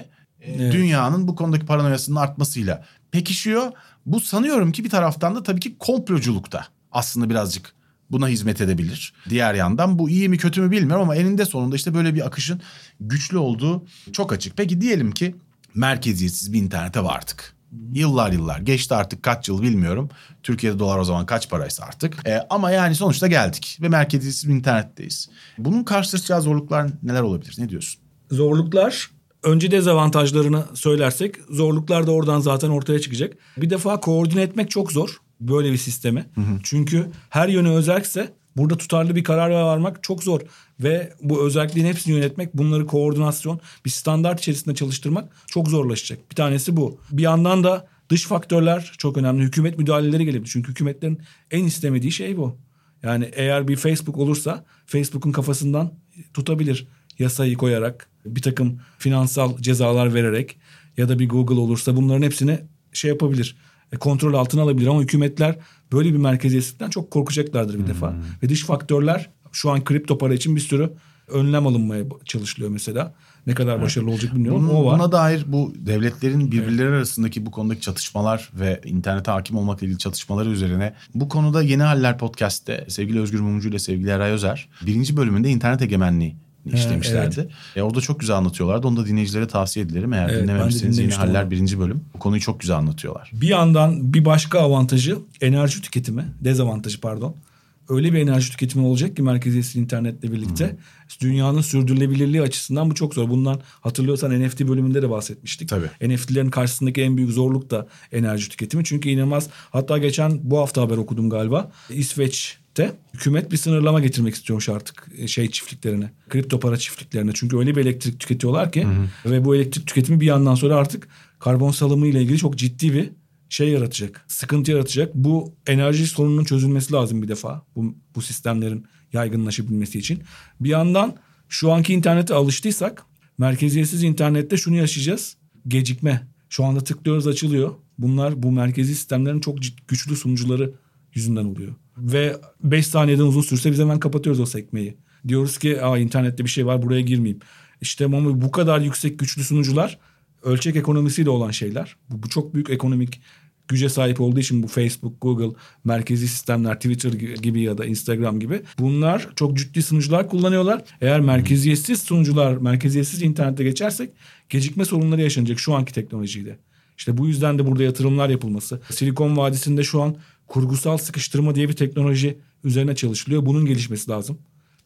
e, evet. dünyanın bu konudaki paranoyasının artmasıyla pekişiyor. Bu sanıyorum ki bir taraftan da tabii ki komploculukta aslında birazcık buna hizmet edebilir. Diğer yandan bu iyi mi kötü mü bilmiyorum ama eninde sonunda işte böyle bir akışın güçlü olduğu çok açık. Peki diyelim ki merkeziyetsiz bir internete vardık. Yıllar yıllar geçti artık kaç yıl bilmiyorum. Türkiye'de dolar o zaman kaç paraysa artık. Ee, ama yani sonuçta geldik ve merkeziyetsiz bir internetteyiz. Bunun karşılaşacağı zorluklar neler olabilir? Ne diyorsun? Zorluklar önce dezavantajlarını söylersek zorluklar da oradan zaten ortaya çıkacak. Bir defa koordine etmek çok zor böyle bir sistemi. Hı hı. Çünkü her yönü özelse burada tutarlı bir karar varmak çok zor. Ve bu özelliklerin hepsini yönetmek, bunları koordinasyon, bir standart içerisinde çalıştırmak çok zorlaşacak. Bir tanesi bu. Bir yandan da dış faktörler çok önemli. Hükümet müdahaleleri gelebilir. Çünkü hükümetlerin en istemediği şey bu. Yani eğer bir Facebook olursa Facebook'un kafasından tutabilir yasayı koyarak, bir takım finansal cezalar vererek ya da bir Google olursa bunların hepsini şey yapabilir kontrol altına alabilir ama hükümetler böyle bir merkeziyetsizlikten çok korkacaklardır bir hmm. defa. Ve dış faktörler şu an kripto para için bir sürü önlem alınmaya çalışılıyor mesela. Ne kadar başarılı olacak bilmiyorum Bunun, o var. Buna dair bu devletlerin birbirleri evet. arasındaki bu konudaki çatışmalar ve internete hakim olmakla ilgili çatışmaları üzerine bu konuda Yeni Haller Podcast'te sevgili Özgür Mumcu ile sevgili Eray Özer birinci bölümünde internet egemenliği işlemişlerdi. Evet. E, orada çok güzel anlatıyorlardı. Onu da dinleyicilere tavsiye ederim. Eğer evet, dinlememişseniz Yeni Haller birinci bölüm. Bu konuyu çok güzel anlatıyorlar. Bir yandan bir başka avantajı enerji tüketimi. Dezavantajı pardon. Öyle bir enerji tüketimi olacak ki merkeziyetsiz internetle birlikte. Hı. Dünyanın sürdürülebilirliği açısından bu çok zor. Bundan hatırlıyorsan NFT bölümünde de bahsetmiştik. Tabii. NFT'lerin karşısındaki en büyük zorluk da enerji tüketimi. Çünkü inanılmaz. Hatta geçen bu hafta haber okudum galiba. İsveç de hükümet bir sınırlama getirmek istiyormuş artık e, şey çiftliklerine. Kripto para çiftliklerine. Çünkü öyle bir elektrik tüketiyorlar ki hı hı. ve bu elektrik tüketimi bir yandan sonra artık karbon salımı ile ilgili çok ciddi bir şey yaratacak. Sıkıntı yaratacak. Bu enerji sorununun çözülmesi lazım bir defa. Bu, bu sistemlerin yaygınlaşabilmesi için. Bir yandan şu anki internete alıştıysak merkeziyetsiz internette şunu yaşayacağız. Gecikme. Şu anda tıklıyoruz açılıyor. Bunlar bu merkezi sistemlerin çok güçlü sunucuları yüzünden oluyor. Ve 5 saniyeden uzun sürse biz hemen kapatıyoruz o sekmeyi. Diyoruz ki Aa, internette bir şey var buraya girmeyeyim. İşte ama bu kadar yüksek güçlü sunucular ölçek ekonomisiyle olan şeyler. Bu, bu çok büyük ekonomik güce sahip olduğu için bu Facebook, Google, merkezi sistemler, Twitter gibi ya da Instagram gibi bunlar çok ciddi sunucular kullanıyorlar. Eğer merkeziyetsiz sunucular, merkeziyetsiz internete geçersek gecikme sorunları yaşanacak şu anki teknolojiyle. İşte bu yüzden de burada yatırımlar yapılması. Silikon Vadisi'nde şu an kurgusal sıkıştırma diye bir teknoloji üzerine çalışılıyor. Bunun gelişmesi lazım.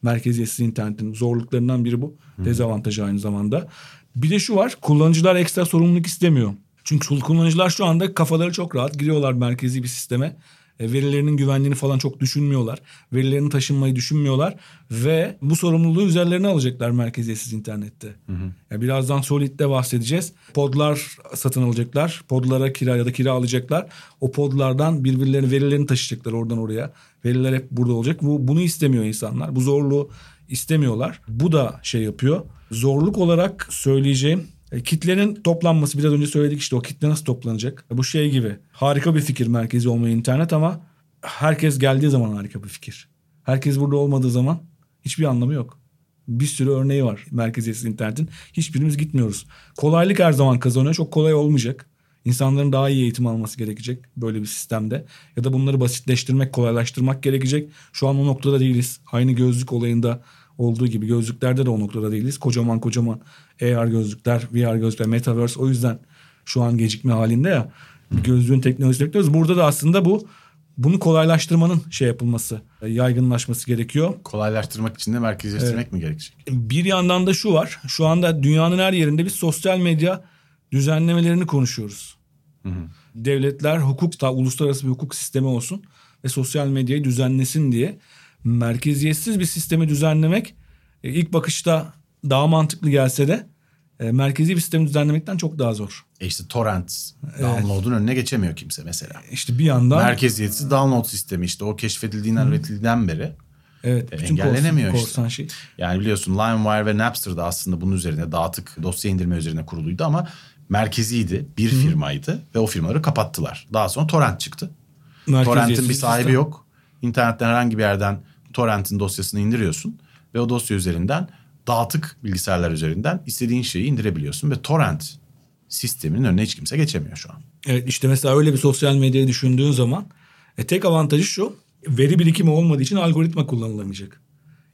Merkeziyetsiz internetin zorluklarından biri bu. Dezavantajı aynı zamanda. Bir de şu var kullanıcılar ekstra sorumluluk istemiyor. Çünkü kullanıcılar şu anda kafaları çok rahat giriyorlar merkezi bir sisteme. E, verilerinin güvenliğini falan çok düşünmüyorlar. Verilerini taşınmayı düşünmüyorlar ve bu sorumluluğu üzerlerine alacaklar merkeziyetsiz internette. Hı hı. Yani birazdan Solid'de bahsedeceğiz. Podlar satın alacaklar. Podlara kira ya da kira alacaklar. O podlardan birbirlerinin verilerini taşıyacaklar oradan oraya. Veriler hep burada olacak. Bu bunu istemiyor insanlar. Bu zorluğu istemiyorlar. Bu da şey yapıyor. Zorluk olarak söyleyeceğim e, kitlenin toplanması biraz önce söyledik işte o kitle nasıl toplanacak? Bu şey gibi harika bir fikir merkezi olmayı internet ama herkes geldiği zaman harika bir fikir. Herkes burada olmadığı zaman hiçbir anlamı yok. Bir sürü örneği var merkeziyetsiz internetin. Hiçbirimiz gitmiyoruz. Kolaylık her zaman kazanıyor. Çok kolay olmayacak. İnsanların daha iyi eğitim alması gerekecek böyle bir sistemde. Ya da bunları basitleştirmek, kolaylaştırmak gerekecek. Şu an o noktada değiliz. Aynı gözlük olayında olduğu gibi gözlüklerde de o noktada değiliz. Kocaman kocaman AR gözlükler, VR gözlükler, Metaverse o yüzden şu an gecikme halinde ya. Gözlüğün teknolojisi bekliyoruz. Burada da aslında bu bunu kolaylaştırmanın şey yapılması, yaygınlaşması gerekiyor. Kolaylaştırmak için de merkezleştirmek evet. mi gerekecek? Bir yandan da şu var. Şu anda dünyanın her yerinde biz sosyal medya düzenlemelerini konuşuyoruz. Hı hı. Devletler hukuk, da uluslararası bir hukuk sistemi olsun ve sosyal medyayı düzenlesin diye merkeziyetsiz bir sistemi düzenlemek e, ilk bakışta daha mantıklı gelse de e, merkezi bir sistemi düzenlemekten çok daha zor. E işte torrent download'un önüne geçemiyor kimse mesela. İşte bir yandan merkeziyetsiz download sistemi işte o keşfedildiğinden üretildiğinden beri Evet, e, bütün engellenemiyor korsan, korsan şey. Yani biliyorsun LimeWire ve Napster da aslında bunun üzerine dağıtık dosya indirme üzerine kuruluydu ama merkeziydi, bir Hı. firmaydı ve o firmaları kapattılar. Daha sonra torrent çıktı. Torrent'in bir sahibi sistem. yok. İnternetten herhangi bir yerden torrent'in dosyasını indiriyorsun ve o dosya üzerinden dağıtık bilgisayarlar üzerinden istediğin şeyi indirebiliyorsun ve torrent sisteminin önüne hiç kimse geçemiyor şu an. Evet işte mesela öyle bir sosyal medyayı düşündüğün zaman e, tek avantajı şu veri birikimi olmadığı için algoritma kullanılamayacak.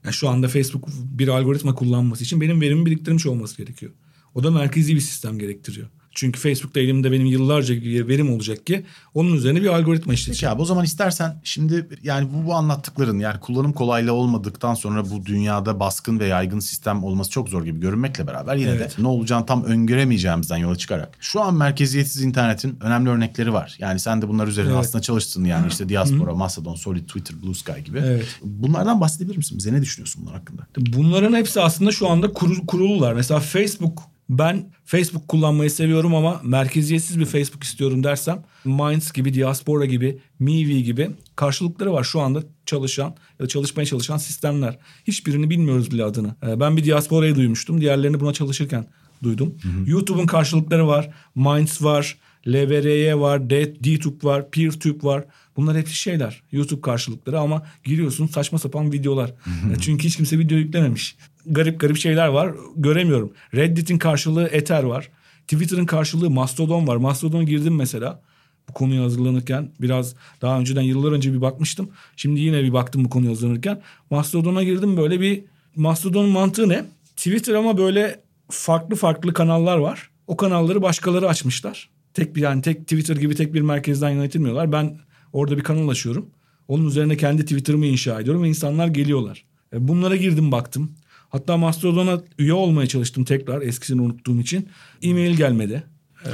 Yani şu anda Facebook bir algoritma kullanması için benim verimi biriktirmiş olması gerekiyor. O da merkezi bir sistem gerektiriyor. Çünkü Facebook'ta elimde benim yıllarca bir verim olacak ki onun üzerine bir algoritma işleteceğim. Peki abi o zaman istersen şimdi yani bu, bu anlattıkların yani kullanım kolaylığı olmadıktan sonra bu dünyada baskın ve yaygın sistem olması çok zor gibi görünmekle beraber yine evet. de ne olacağını tam öngöremeyeceğimizden yola çıkarak şu an merkeziyetsiz internetin önemli örnekleri var. Yani sen de bunlar üzerine evet. aslında çalıştın yani işte Diaspora, Mastodon, Solid, Twitter, Blue Sky gibi. Evet. Bunlardan bahsedebilir misin? Bize ne düşünüyorsun bunlar hakkında? Bunların hepsi aslında şu anda kurul, kurulular. Mesela Facebook ben Facebook kullanmayı seviyorum ama merkeziyetsiz bir Facebook istiyorum dersem Minds gibi, Diaspora gibi, Mivi gibi karşılıkları var şu anda çalışan ya da çalışmaya çalışan sistemler. Hiçbirini bilmiyoruz bile adını. Ee, ben bir Diaspora'yı duymuştum. Diğerlerini buna çalışırken duydum. YouTube'un karşılıkları var. Minds var. LVRY var, DTube var, PeerTube var. Bunlar hepsi şeyler. YouTube karşılıkları ama giriyorsun saçma sapan videolar. Çünkü hiç kimse video yüklememiş garip garip şeyler var. Göremiyorum. Reddit'in karşılığı Ether var. Twitter'ın karşılığı Mastodon var. Mastodon girdim mesela. Bu konuya hazırlanırken biraz daha önceden yıllar önce bir bakmıştım. Şimdi yine bir baktım bu konuya hazırlanırken. Mastodon'a girdim böyle bir Mastodon'un mantığı ne? Twitter ama böyle farklı farklı kanallar var. O kanalları başkaları açmışlar. Tek bir yani tek Twitter gibi tek bir merkezden yönetilmiyorlar. Ben orada bir kanal açıyorum. Onun üzerine kendi Twitter'ımı inşa ediyorum ve insanlar geliyorlar. E, bunlara girdim baktım. Hatta Mastodon'a üye olmaya çalıştım tekrar eskisini unuttuğum için. E-mail gelmedi. Ee,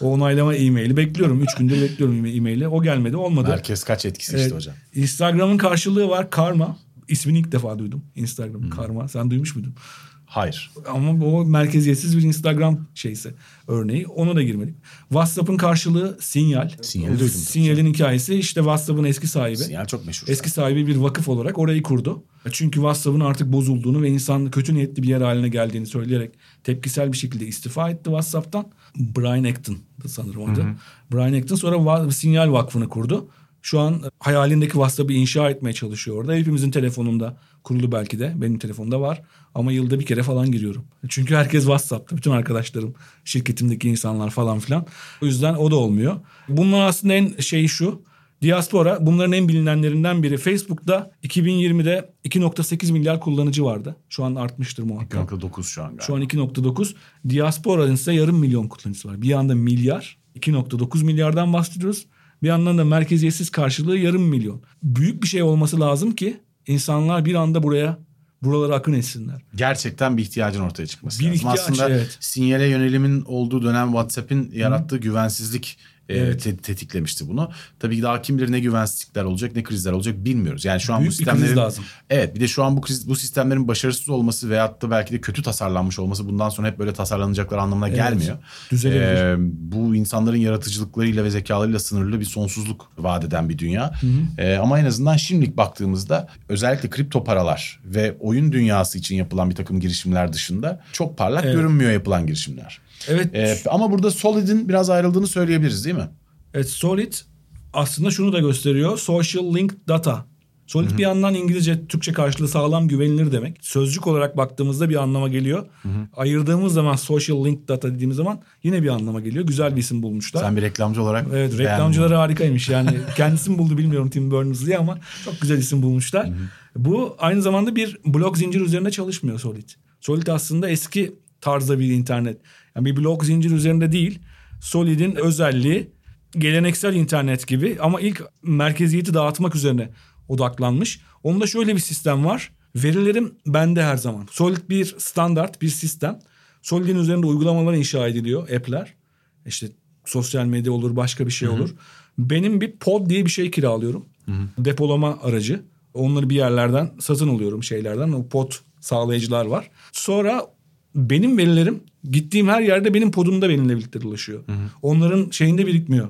o onaylama e-maili bekliyorum. Üç gündür bekliyorum e-maili. O gelmedi olmadı. Merkez kaç etkisi işte hocam. Instagram'ın karşılığı var Karma. İsmini ilk defa duydum. Instagram hmm. Karma. Sen duymuş muydun? Hayır. Ama o merkeziyetsiz bir Instagram şeyse örneği ona da girmedik. WhatsApp'ın karşılığı Sinyal. Sinyali duydum. Sinyal'in hikayesi işte WhatsApp'ın eski sahibi. Sinyal çok meşhur. Eski sahibi bir vakıf olarak orayı kurdu. Çünkü WhatsApp'ın artık bozulduğunu ve insan kötü niyetli bir yer haline geldiğini söyleyerek tepkisel bir şekilde istifa etti WhatsApp'tan. Brian Acton sanırım orada. Brian Acton sonra Sinyal Vakfı'nı kurdu. Şu an hayalindeki WhatsApp'ı inşa etmeye çalışıyor orada. Hepimizin telefonunda kurulu belki de. Benim telefonda var. Ama yılda bir kere falan giriyorum. Çünkü herkes WhatsApp'ta. Bütün arkadaşlarım, şirketimdeki insanlar falan filan. O yüzden o da olmuyor. Bunun aslında en şeyi şu. Diaspora bunların en bilinenlerinden biri. Facebook'ta 2020'de 2.8 milyar kullanıcı vardı. Şu an artmıştır muhakkak. 2.9 şu an galiba. Şu an 2.9. Diaspora'nın ise yarım milyon kullanıcısı var. Bir yanda milyar, 2.9 milyardan bahsediyoruz. Bir yandan da merkeziyetsiz karşılığı yarım milyon. Büyük bir şey olması lazım ki insanlar bir anda buraya buralara akın etsinler. Gerçekten bir ihtiyacın ortaya çıkması bir lazım. Ihtiyaç, Aslında evet. sinyale yönelimin olduğu dönem WhatsApp'in yarattığı Hı. güvensizlik evet. te- tetiklemişti bunu. Tabii ki daha kim bilir ne güvensizlikler olacak ne krizler olacak bilmiyoruz. Yani şu an Büyük bu sistemlerin lazım. Evet bir de şu an bu kriz, bu sistemlerin başarısız olması veyahut da belki de kötü tasarlanmış olması bundan sonra hep böyle tasarlanacaklar anlamına evet. gelmiyor. Düzelebilir. Ee, bu insanların yaratıcılıklarıyla ve zekalarıyla sınırlı bir sonsuzluk vaat eden bir dünya. Hı hı. Ee, ama en azından şimdilik baktığımızda özellikle kripto paralar ve oyun dünyası için yapılan bir takım girişimler dışında çok parlak evet. görünmüyor yapılan girişimler. Evet. Ee, ama burada Solid'in biraz ayrıldığını söyleyebiliriz değil mi? Evet Solid aslında şunu da gösteriyor. Social Link Data. Solid Hı-hı. bir yandan İngilizce, Türkçe karşılığı sağlam güvenilir demek. Sözcük olarak baktığımızda bir anlama geliyor. Hı-hı. Ayırdığımız zaman social link data dediğimiz zaman yine bir anlama geliyor. Güzel bir isim bulmuşlar. Sen bir reklamcı olarak Evet reklamcıları harikaymış. Yani kendisi mi buldu bilmiyorum Tim Berners-Lee ama çok güzel isim bulmuşlar. Hı-hı. Bu aynı zamanda bir blok zincir üzerinde çalışmıyor Solid. Solid aslında eski tarzda bir internet. Yani bir blok zincir üzerinde değil. Solid'in özelliği geleneksel internet gibi ama ilk merkeziyeti dağıtmak üzerine odaklanmış. Onda şöyle bir sistem var. Verilerim bende her zaman. Solid bir standart bir sistem. Solid'in üzerinde uygulamalar inşa ediliyor, app'ler. İşte sosyal medya olur, başka bir şey olur. Hı hı. Benim bir pod diye bir şey kiralıyorum. Hı hı. Depolama aracı. Onları bir yerlerden satın alıyorum şeylerden. O pod sağlayıcılar var. Sonra benim verilerim gittiğim her yerde benim podumda benimle birlikte dolaşıyor. Hı hı. Onların şeyinde birikmiyor.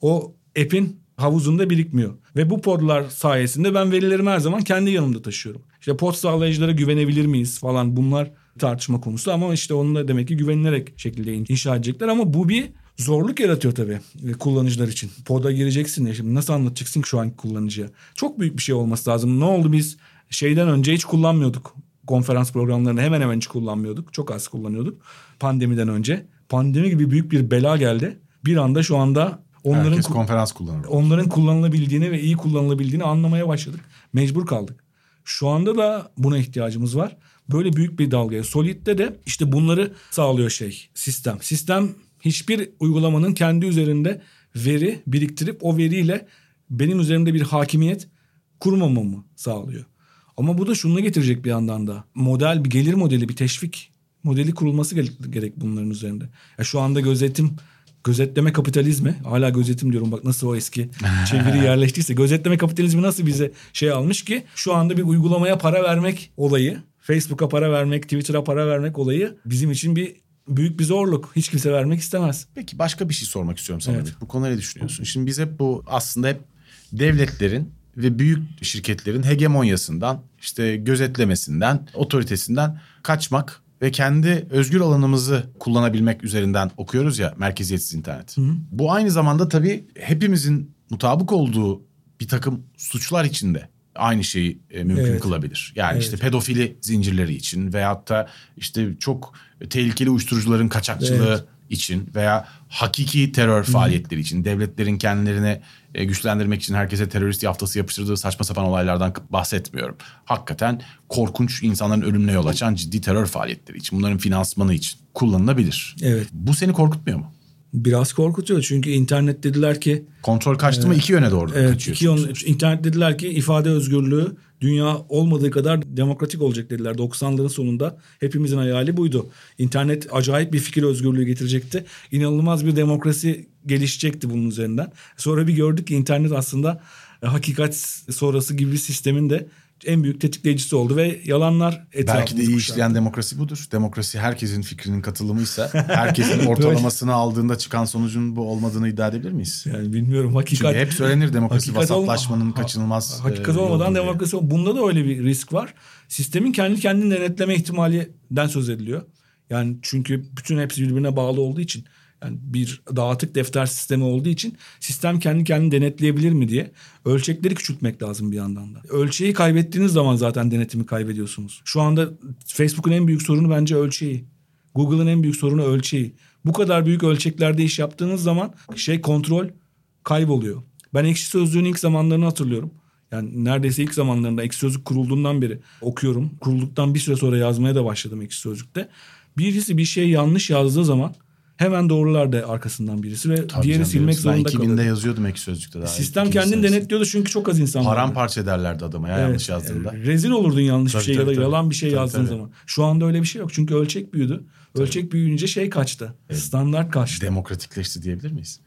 O app'in havuzunda birikmiyor. Ve bu podlar sayesinde ben verilerimi her zaman kendi yanımda taşıyorum. İşte pod sağlayıcılara güvenebilir miyiz falan bunlar tartışma konusu ama işte onu da demek ki güvenilerek şekilde inşa edecekler ama bu bir zorluk yaratıyor tabii e, kullanıcılar için. Pod'a gireceksin ya şimdi nasıl anlatacaksın şu anki kullanıcıya? Çok büyük bir şey olması lazım. Ne oldu biz şeyden önce hiç kullanmıyorduk. Konferans programlarını hemen hemen hiç kullanmıyorduk. Çok az kullanıyorduk pandemiden önce. Pandemi gibi büyük bir bela geldi. Bir anda şu anda onların Herkes konferans kullanıyor. Onların kullanılabildiğini ve iyi kullanılabildiğini anlamaya başladık. Mecbur kaldık. Şu anda da buna ihtiyacımız var. Böyle büyük bir dalgaya. Solid'de de işte bunları sağlıyor şey sistem. Sistem hiçbir uygulamanın kendi üzerinde veri biriktirip o veriyle benim üzerimde bir hakimiyet kurmamamı sağlıyor. Ama bu da şunu getirecek bir yandan da. Model bir gelir modeli bir teşvik modeli kurulması gerek bunların üzerinde. Ya şu anda gözetim gözetleme kapitalizmi hala gözetim diyorum bak nasıl o eski çeviri yerleştiyse gözetleme kapitalizmi nasıl bize şey almış ki şu anda bir uygulamaya para vermek olayı Facebook'a para vermek Twitter'a para vermek olayı bizim için bir büyük bir zorluk. Hiç kimse vermek istemez. Peki başka bir şey sormak istiyorum sana. Evet. Bu konuda ne düşünüyorsun? Şimdi biz hep bu aslında hep devletlerin ve büyük şirketlerin hegemonyasından, işte gözetlemesinden, otoritesinden kaçmak ve kendi özgür alanımızı kullanabilmek üzerinden okuyoruz ya merkeziyetsiz internet. Hı hı. Bu aynı zamanda tabii hepimizin mutabık olduğu bir takım suçlar içinde aynı şeyi e, mümkün evet. kılabilir. Yani evet. işte pedofili zincirleri için veyahut da işte çok tehlikeli uyuşturucuların kaçakçılığı evet. için veya hakiki terör faaliyetleri için devletlerin kendilerini e, güçlendirmek için herkese terörist yaftası yapıştırdığı saçma sapan olaylardan bahsetmiyorum. Hakikaten korkunç insanların ölümüne yol açan ciddi terör faaliyetleri için bunların finansmanı için kullanılabilir. Evet. Bu seni korkutmuyor mu? Biraz korkutuyor çünkü internet dediler ki... Kontrol kaçtı mı iki yöne doğru evet, kaçıyor. Iki yön, internet dediler ki ifade özgürlüğü dünya olmadığı kadar demokratik olacak dediler. 90'ların sonunda hepimizin hayali buydu. İnternet acayip bir fikir özgürlüğü getirecekti. İnanılmaz bir demokrasi gelişecekti bunun üzerinden. Sonra bir gördük ki internet aslında hakikat sonrası gibi bir sistemin de en büyük tetikleyicisi oldu ve yalanlar Belki de iyi işleyen demokrasi budur. Demokrasi herkesin fikrinin katılımıysa herkesin ortalamasını aldığında çıkan sonucun bu olmadığını iddia edebilir miyiz? Yani bilmiyorum hakikat. Çünkü hep söylenir demokrasi vasatlaşmanın olma, kaçınılmaz. Ha, hakikat e, olmadan demokrasi diye. bunda da öyle bir risk var. Sistemin kendi kendini denetleme ihtimalinden söz ediliyor. Yani çünkü bütün hepsi birbirine bağlı olduğu için yani bir dağıtık defter sistemi olduğu için sistem kendi kendini denetleyebilir mi diye ölçekleri küçültmek lazım bir yandan da. Ölçeği kaybettiğiniz zaman zaten denetimi kaybediyorsunuz. Şu anda Facebook'un en büyük sorunu bence ölçeği. Google'ın en büyük sorunu ölçeği. Bu kadar büyük ölçeklerde iş yaptığınız zaman şey kontrol kayboluyor. Ben ekşi sözlüğün ilk zamanlarını hatırlıyorum. Yani neredeyse ilk zamanlarında ekşi sözlük kurulduğundan beri okuyorum. Kurulduktan bir süre sonra yazmaya da başladım ekşi sözlükte. Birisi bir şey yanlış yazdığı zaman Hemen doğrulardı arkasından birisi ve Tabii diğeri canım, silmek zorunda kalıyor. Ben 2000'de yazıyordum ek sözlükte daha. Sistem kendini denetliyordu çünkü çok az insan vardı. Paramparça ederlerdi adama ya evet, yanlış yazdığında. Rezil olurdun yanlış tabii, bir şey tabii, ya da tabii. yalan bir şey tabii, yazdığın tabii. zaman. Şu anda öyle bir şey yok çünkü ölçek büyüdü. Tabii. Ölçek büyüyünce şey kaçtı. Evet. Standart kaçtı. Demokratikleşti diyebilir miyiz?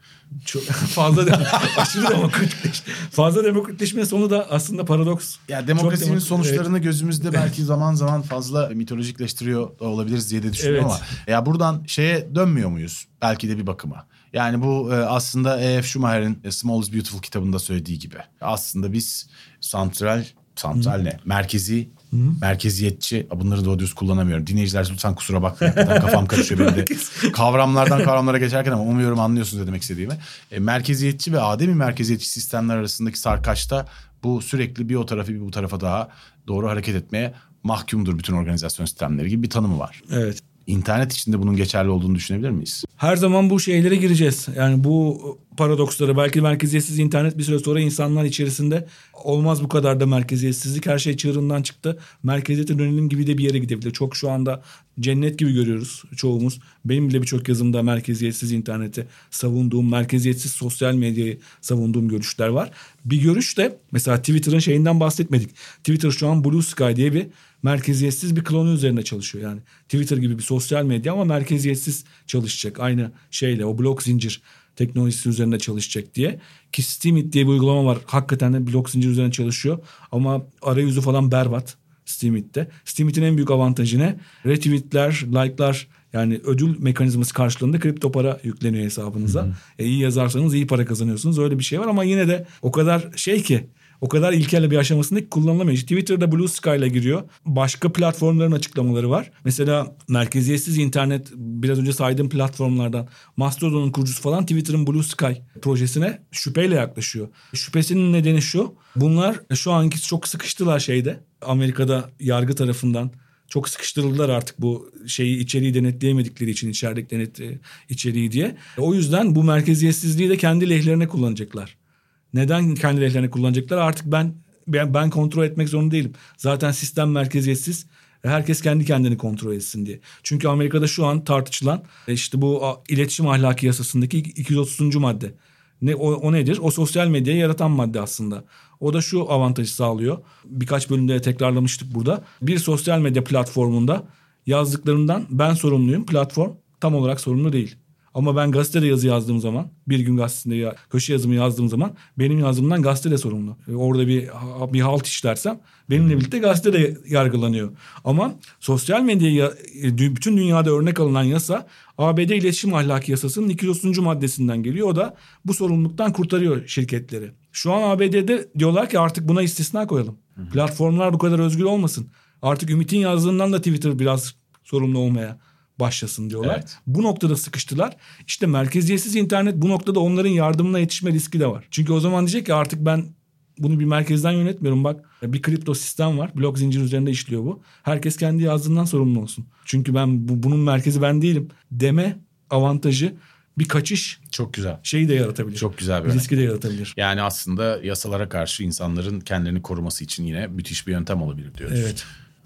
Çok fazla de, aşırı demokratikleşti. Fazla demokratikleşme sonu da aslında paradoks. Ya demokrasinin demokratik, sonuçlarını evet. gözümüzde belki zaman zaman fazla mitolojikleştiriyor olabiliriz diye de düşünüyorum evet. ama ya buradan şeye dönmüyor muyuz? Belki de bir bakıma. Yani bu e, aslında E.F. Schumacher'in Small is Beautiful kitabında söylediği gibi. Aslında biz santral, santral ne? Merkezi Hı. Merkeziyetçi bunları doğru düz kullanamıyorum. Dinleyiciler lütfen kusura bakmayın. kafam karışıyor benim de. Kavramlardan kavramlara geçerken ama umuyorum anlıyorsunuz ne demek istediğimi. E, merkeziyetçi ve ademi merkeziyetçi sistemler arasındaki sarkaçta bu sürekli bir o tarafı bir bu tarafa daha doğru hareket etmeye mahkumdur bütün organizasyon sistemleri gibi bir tanımı var. Evet. İnternet içinde bunun geçerli olduğunu düşünebilir miyiz? Her zaman bu şeylere gireceğiz. Yani bu paradoksları belki merkeziyetsiz internet bir süre sonra insanlar içerisinde olmaz bu kadar da merkeziyetsizlik. Her şey çığırından çıktı. Merkeziyete dönelim gibi de bir yere gidebilir. Çok şu anda cennet gibi görüyoruz çoğumuz. Benim bile birçok yazımda merkeziyetsiz interneti savunduğum, merkeziyetsiz sosyal medyayı savunduğum görüşler var. Bir görüş de mesela Twitter'ın şeyinden bahsetmedik. Twitter şu an Blue Sky diye bir merkeziyetsiz bir klonu üzerine çalışıyor. Yani Twitter gibi bir sosyal medya ama merkeziyetsiz çalışacak. Aynı şeyle o blok zincir teknolojisi üzerinde çalışacak diye. Ki Steemit diye bir uygulama var. Hakikaten de blok zincir üzerine çalışıyor. Ama arayüzü falan berbat Steemit'te. Steemit'in en büyük avantajı ne? Retweetler, like'lar yani ödül mekanizması karşılığında kripto para yükleniyor hesabınıza. Hı hı. E, iyi yazarsanız iyi para kazanıyorsunuz. Öyle bir şey var ama yine de o kadar şey ki o kadar ilkel bir aşamasında ki kullanılamıyor. Twitter'da Blue Sky ile giriyor. Başka platformların açıklamaları var. Mesela merkeziyetsiz internet biraz önce saydığım platformlardan Mastodon'un kurucusu falan Twitter'ın Blue Sky projesine şüpheyle yaklaşıyor. Şüphesinin nedeni şu. Bunlar şu anki çok sıkıştılar şeyde. Amerika'da yargı tarafından çok sıkıştırıldılar artık bu şeyi içeriği denetleyemedikleri için içerideki denet içeriği diye. O yüzden bu merkeziyetsizliği de kendi lehlerine kullanacaklar. Neden kendi lehlerine kullanacaklar? Artık ben ben, ben kontrol etmek zorunda değilim. Zaten sistem merkeziyetsiz. Herkes kendi kendini kontrol etsin diye. Çünkü Amerika'da şu an tartışılan e, işte bu iletişim ahlaki yasasındaki 230. madde. Ne o, o nedir? O sosyal medyayı yaratan madde aslında. O da şu avantajı sağlıyor. Birkaç bölümde tekrarlamıştık burada. Bir sosyal medya platformunda yazdıklarımdan ben sorumluyum. Platform tam olarak sorumlu değil. Ama ben gazetede yazı yazdığım zaman bir gün gazetede köşe yazımı yazdığım zaman benim yazdığımdan gazete de sorumlu. E, orada bir bir halt işlersem benimle birlikte gazete de yargılanıyor. Ama sosyal medyayı e, bütün dünyada örnek alınan yasa ABD İletişim Ahlaki Yasası'nın 230. maddesinden geliyor. O da bu sorumluluktan kurtarıyor şirketleri. Şu an ABD'de diyorlar ki artık buna istisna koyalım. Platformlar bu kadar özgür olmasın. Artık Ümit'in yazdığından da Twitter biraz sorumlu olmaya başlasın diyorlar. Evet. Bu noktada sıkıştılar. İşte merkeziyetsiz internet bu noktada onların yardımına yetişme riski de var. Çünkü o zaman diyecek ki artık ben bunu bir merkezden yönetmiyorum. Bak bir kripto sistem var. Blok zincir üzerinde işliyor bu. Herkes kendi yazdığından sorumlu olsun. Çünkü ben bu, bunun merkezi ben değilim deme avantajı bir kaçış çok güzel şeyi de yaratabilir. Çok güzel bir riski de yaratabilir. Yani aslında yasalara karşı insanların kendilerini koruması için yine müthiş bir yöntem olabilir diyoruz. Evet.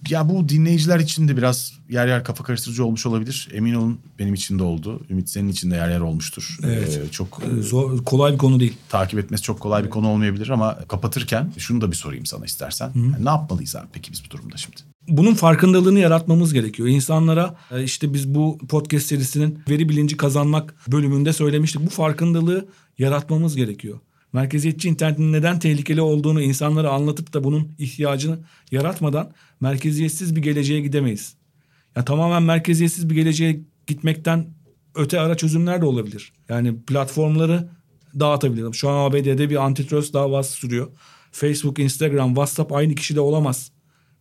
Ya bu dinleyiciler için de biraz yer yer kafa karıştırıcı olmuş olabilir. Emin olun benim için de oldu. Ümit senin için de yer yer olmuştur. Evet. Ee, çok ee, zor kolay bir konu değil. Takip etmesi çok kolay bir konu olmayabilir ama kapatırken şunu da bir sorayım sana istersen. Yani ne yapmalıyız abi peki biz bu durumda şimdi? Bunun farkındalığını yaratmamız gerekiyor. İnsanlara e, işte biz bu podcast serisinin veri bilinci kazanmak bölümünde söylemiştik. Bu farkındalığı yaratmamız gerekiyor merkeziyetçi internetin neden tehlikeli olduğunu insanlara anlatıp da bunun ihtiyacını yaratmadan merkeziyetsiz bir geleceğe gidemeyiz. Yani tamamen merkeziyetsiz bir geleceğe gitmekten öte ara çözümler de olabilir. Yani platformları dağıtabilirim. Şu an ABD'de bir antitrust davası sürüyor. Facebook, Instagram, WhatsApp aynı kişide olamaz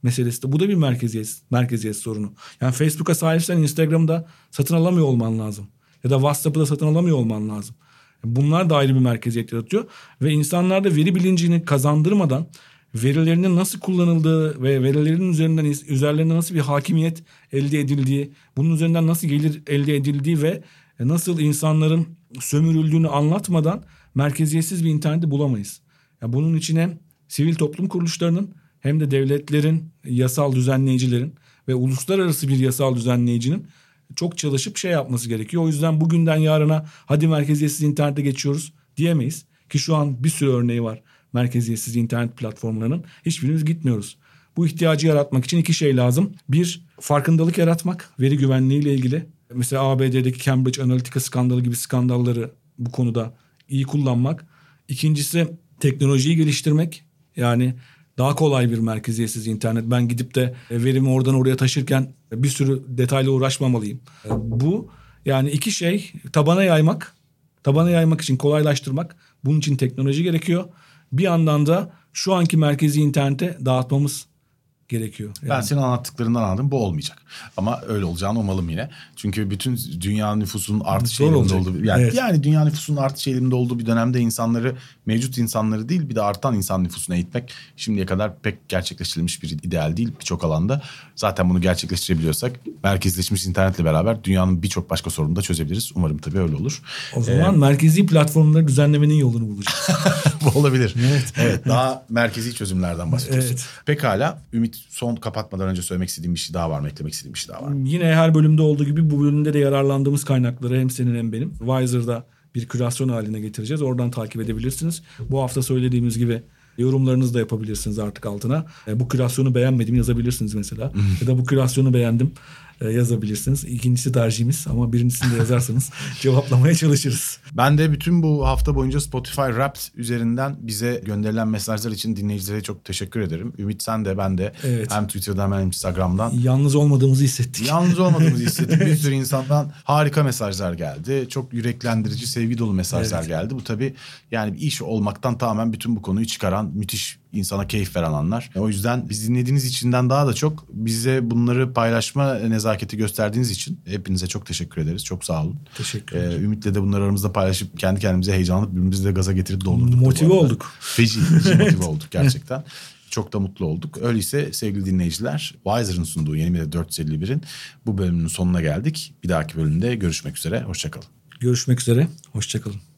meselesi de. Bu da bir merkeziyet, merkeziyet sorunu. Yani Facebook'a sahipsen Instagram'da satın alamıyor olman lazım. Ya da WhatsApp'ı da satın alamıyor olman lazım. Bunlar da ayrı bir merkeziyet yaratıyor. Ve insanlarda veri bilincini kazandırmadan verilerinin nasıl kullanıldığı ve verilerin üzerinden üzerlerinde nasıl bir hakimiyet elde edildiği, bunun üzerinden nasıl gelir elde edildiği ve nasıl insanların sömürüldüğünü anlatmadan merkeziyetsiz bir interneti bulamayız. Yani bunun içine sivil toplum kuruluşlarının hem de devletlerin, yasal düzenleyicilerin ve uluslararası bir yasal düzenleyicinin çok çalışıp şey yapması gerekiyor. O yüzden bugünden yarına hadi merkeziyetsiz internete geçiyoruz diyemeyiz. Ki şu an bir sürü örneği var merkeziyetsiz internet platformlarının. Hiçbirimiz gitmiyoruz. Bu ihtiyacı yaratmak için iki şey lazım. Bir, farkındalık yaratmak veri güvenliği ile ilgili. Mesela ABD'deki Cambridge Analytica skandalı gibi skandalları bu konuda iyi kullanmak. İkincisi teknolojiyi geliştirmek. Yani daha kolay bir merkeziyetsiz internet. Ben gidip de verimi oradan oraya taşırken bir sürü detayla uğraşmamalıyım. Bu yani iki şey tabana yaymak, tabana yaymak için kolaylaştırmak. Bunun için teknoloji gerekiyor. Bir yandan da şu anki merkezi internete dağıtmamız gerekiyor. Ben Yani senin anlattıklarından anladım bu olmayacak. Ama öyle olacağını umalım yine. Çünkü bütün dünya nüfusunun artış eğiliminde olduğu yani, Evet. yani dünya nüfusunun artış eğiliminde olduğu bir dönemde insanları mevcut insanları değil bir de artan insan nüfusuna eğitmek şimdiye kadar pek gerçekleştirilmiş bir ideal değil birçok alanda. Zaten bunu gerçekleştirebiliyorsak merkezleşmiş internetle beraber dünyanın birçok başka sorununu da çözebiliriz. Umarım tabii öyle olur. o zaman merkezi platformları düzenlemenin yolunu bulacağız. Bu olabilir. Evet. daha merkezi çözümlerden bahsediyoruz. Evet. Pekala. Ümit son kapatmadan önce söylemek istediğim bir şey daha var mı? Eklemek istediğim bir şey daha var mı? Yine her bölümde olduğu gibi bu bölümde de yararlandığımız kaynakları hem senin hem benim Wiser'da bir kürasyon haline getireceğiz. Oradan takip edebilirsiniz. Bu hafta söylediğimiz gibi yorumlarınızı da yapabilirsiniz artık altına. E, bu kürasyonu beğenmedim yazabilirsiniz mesela. ya da bu kürasyonu beğendim yazabilirsiniz. İkincisi tercihimiz ama birincisini de yazarsanız cevaplamaya çalışırız. Ben de bütün bu hafta boyunca Spotify Wrapped üzerinden bize gönderilen mesajlar için dinleyicilere çok teşekkür ederim. Ümit sen de ben de Evet. hem Twitter'dan hem Instagram'dan Yalnız olmadığımızı hissettik. Yalnız olmadığımızı hissettim. Bir sürü insandan harika mesajlar geldi. Çok yüreklendirici, sevgi dolu mesajlar Evet. geldi. Bu tabii yani bir iş olmaktan tamamen bütün bu konuyu çıkaran, müthiş insana keyif veren anlar. O yüzden biz dinlediğiniz içinden daha da çok bize bunları paylaşma nezaketi gösterdiğiniz için hepinize çok teşekkür ederiz. Çok sağ olun. Teşekkür Ee, Ümit'le de bunları aramızda paylaşıp kendi kendimize heyecanlanıp birbirimizi de gaza getirip doldurduk. Motive olduk. Feci, feci motive olduk gerçekten. Çok da mutlu olduk. Öyleyse sevgili dinleyiciler, Wiser'ın sunduğu Yeni Medya 451'in bu bölümünün sonuna geldik. Bir dahaki bölümde görüşmek üzere. Hoşçakalın. Görüşmek üzere. Hoşçakalın.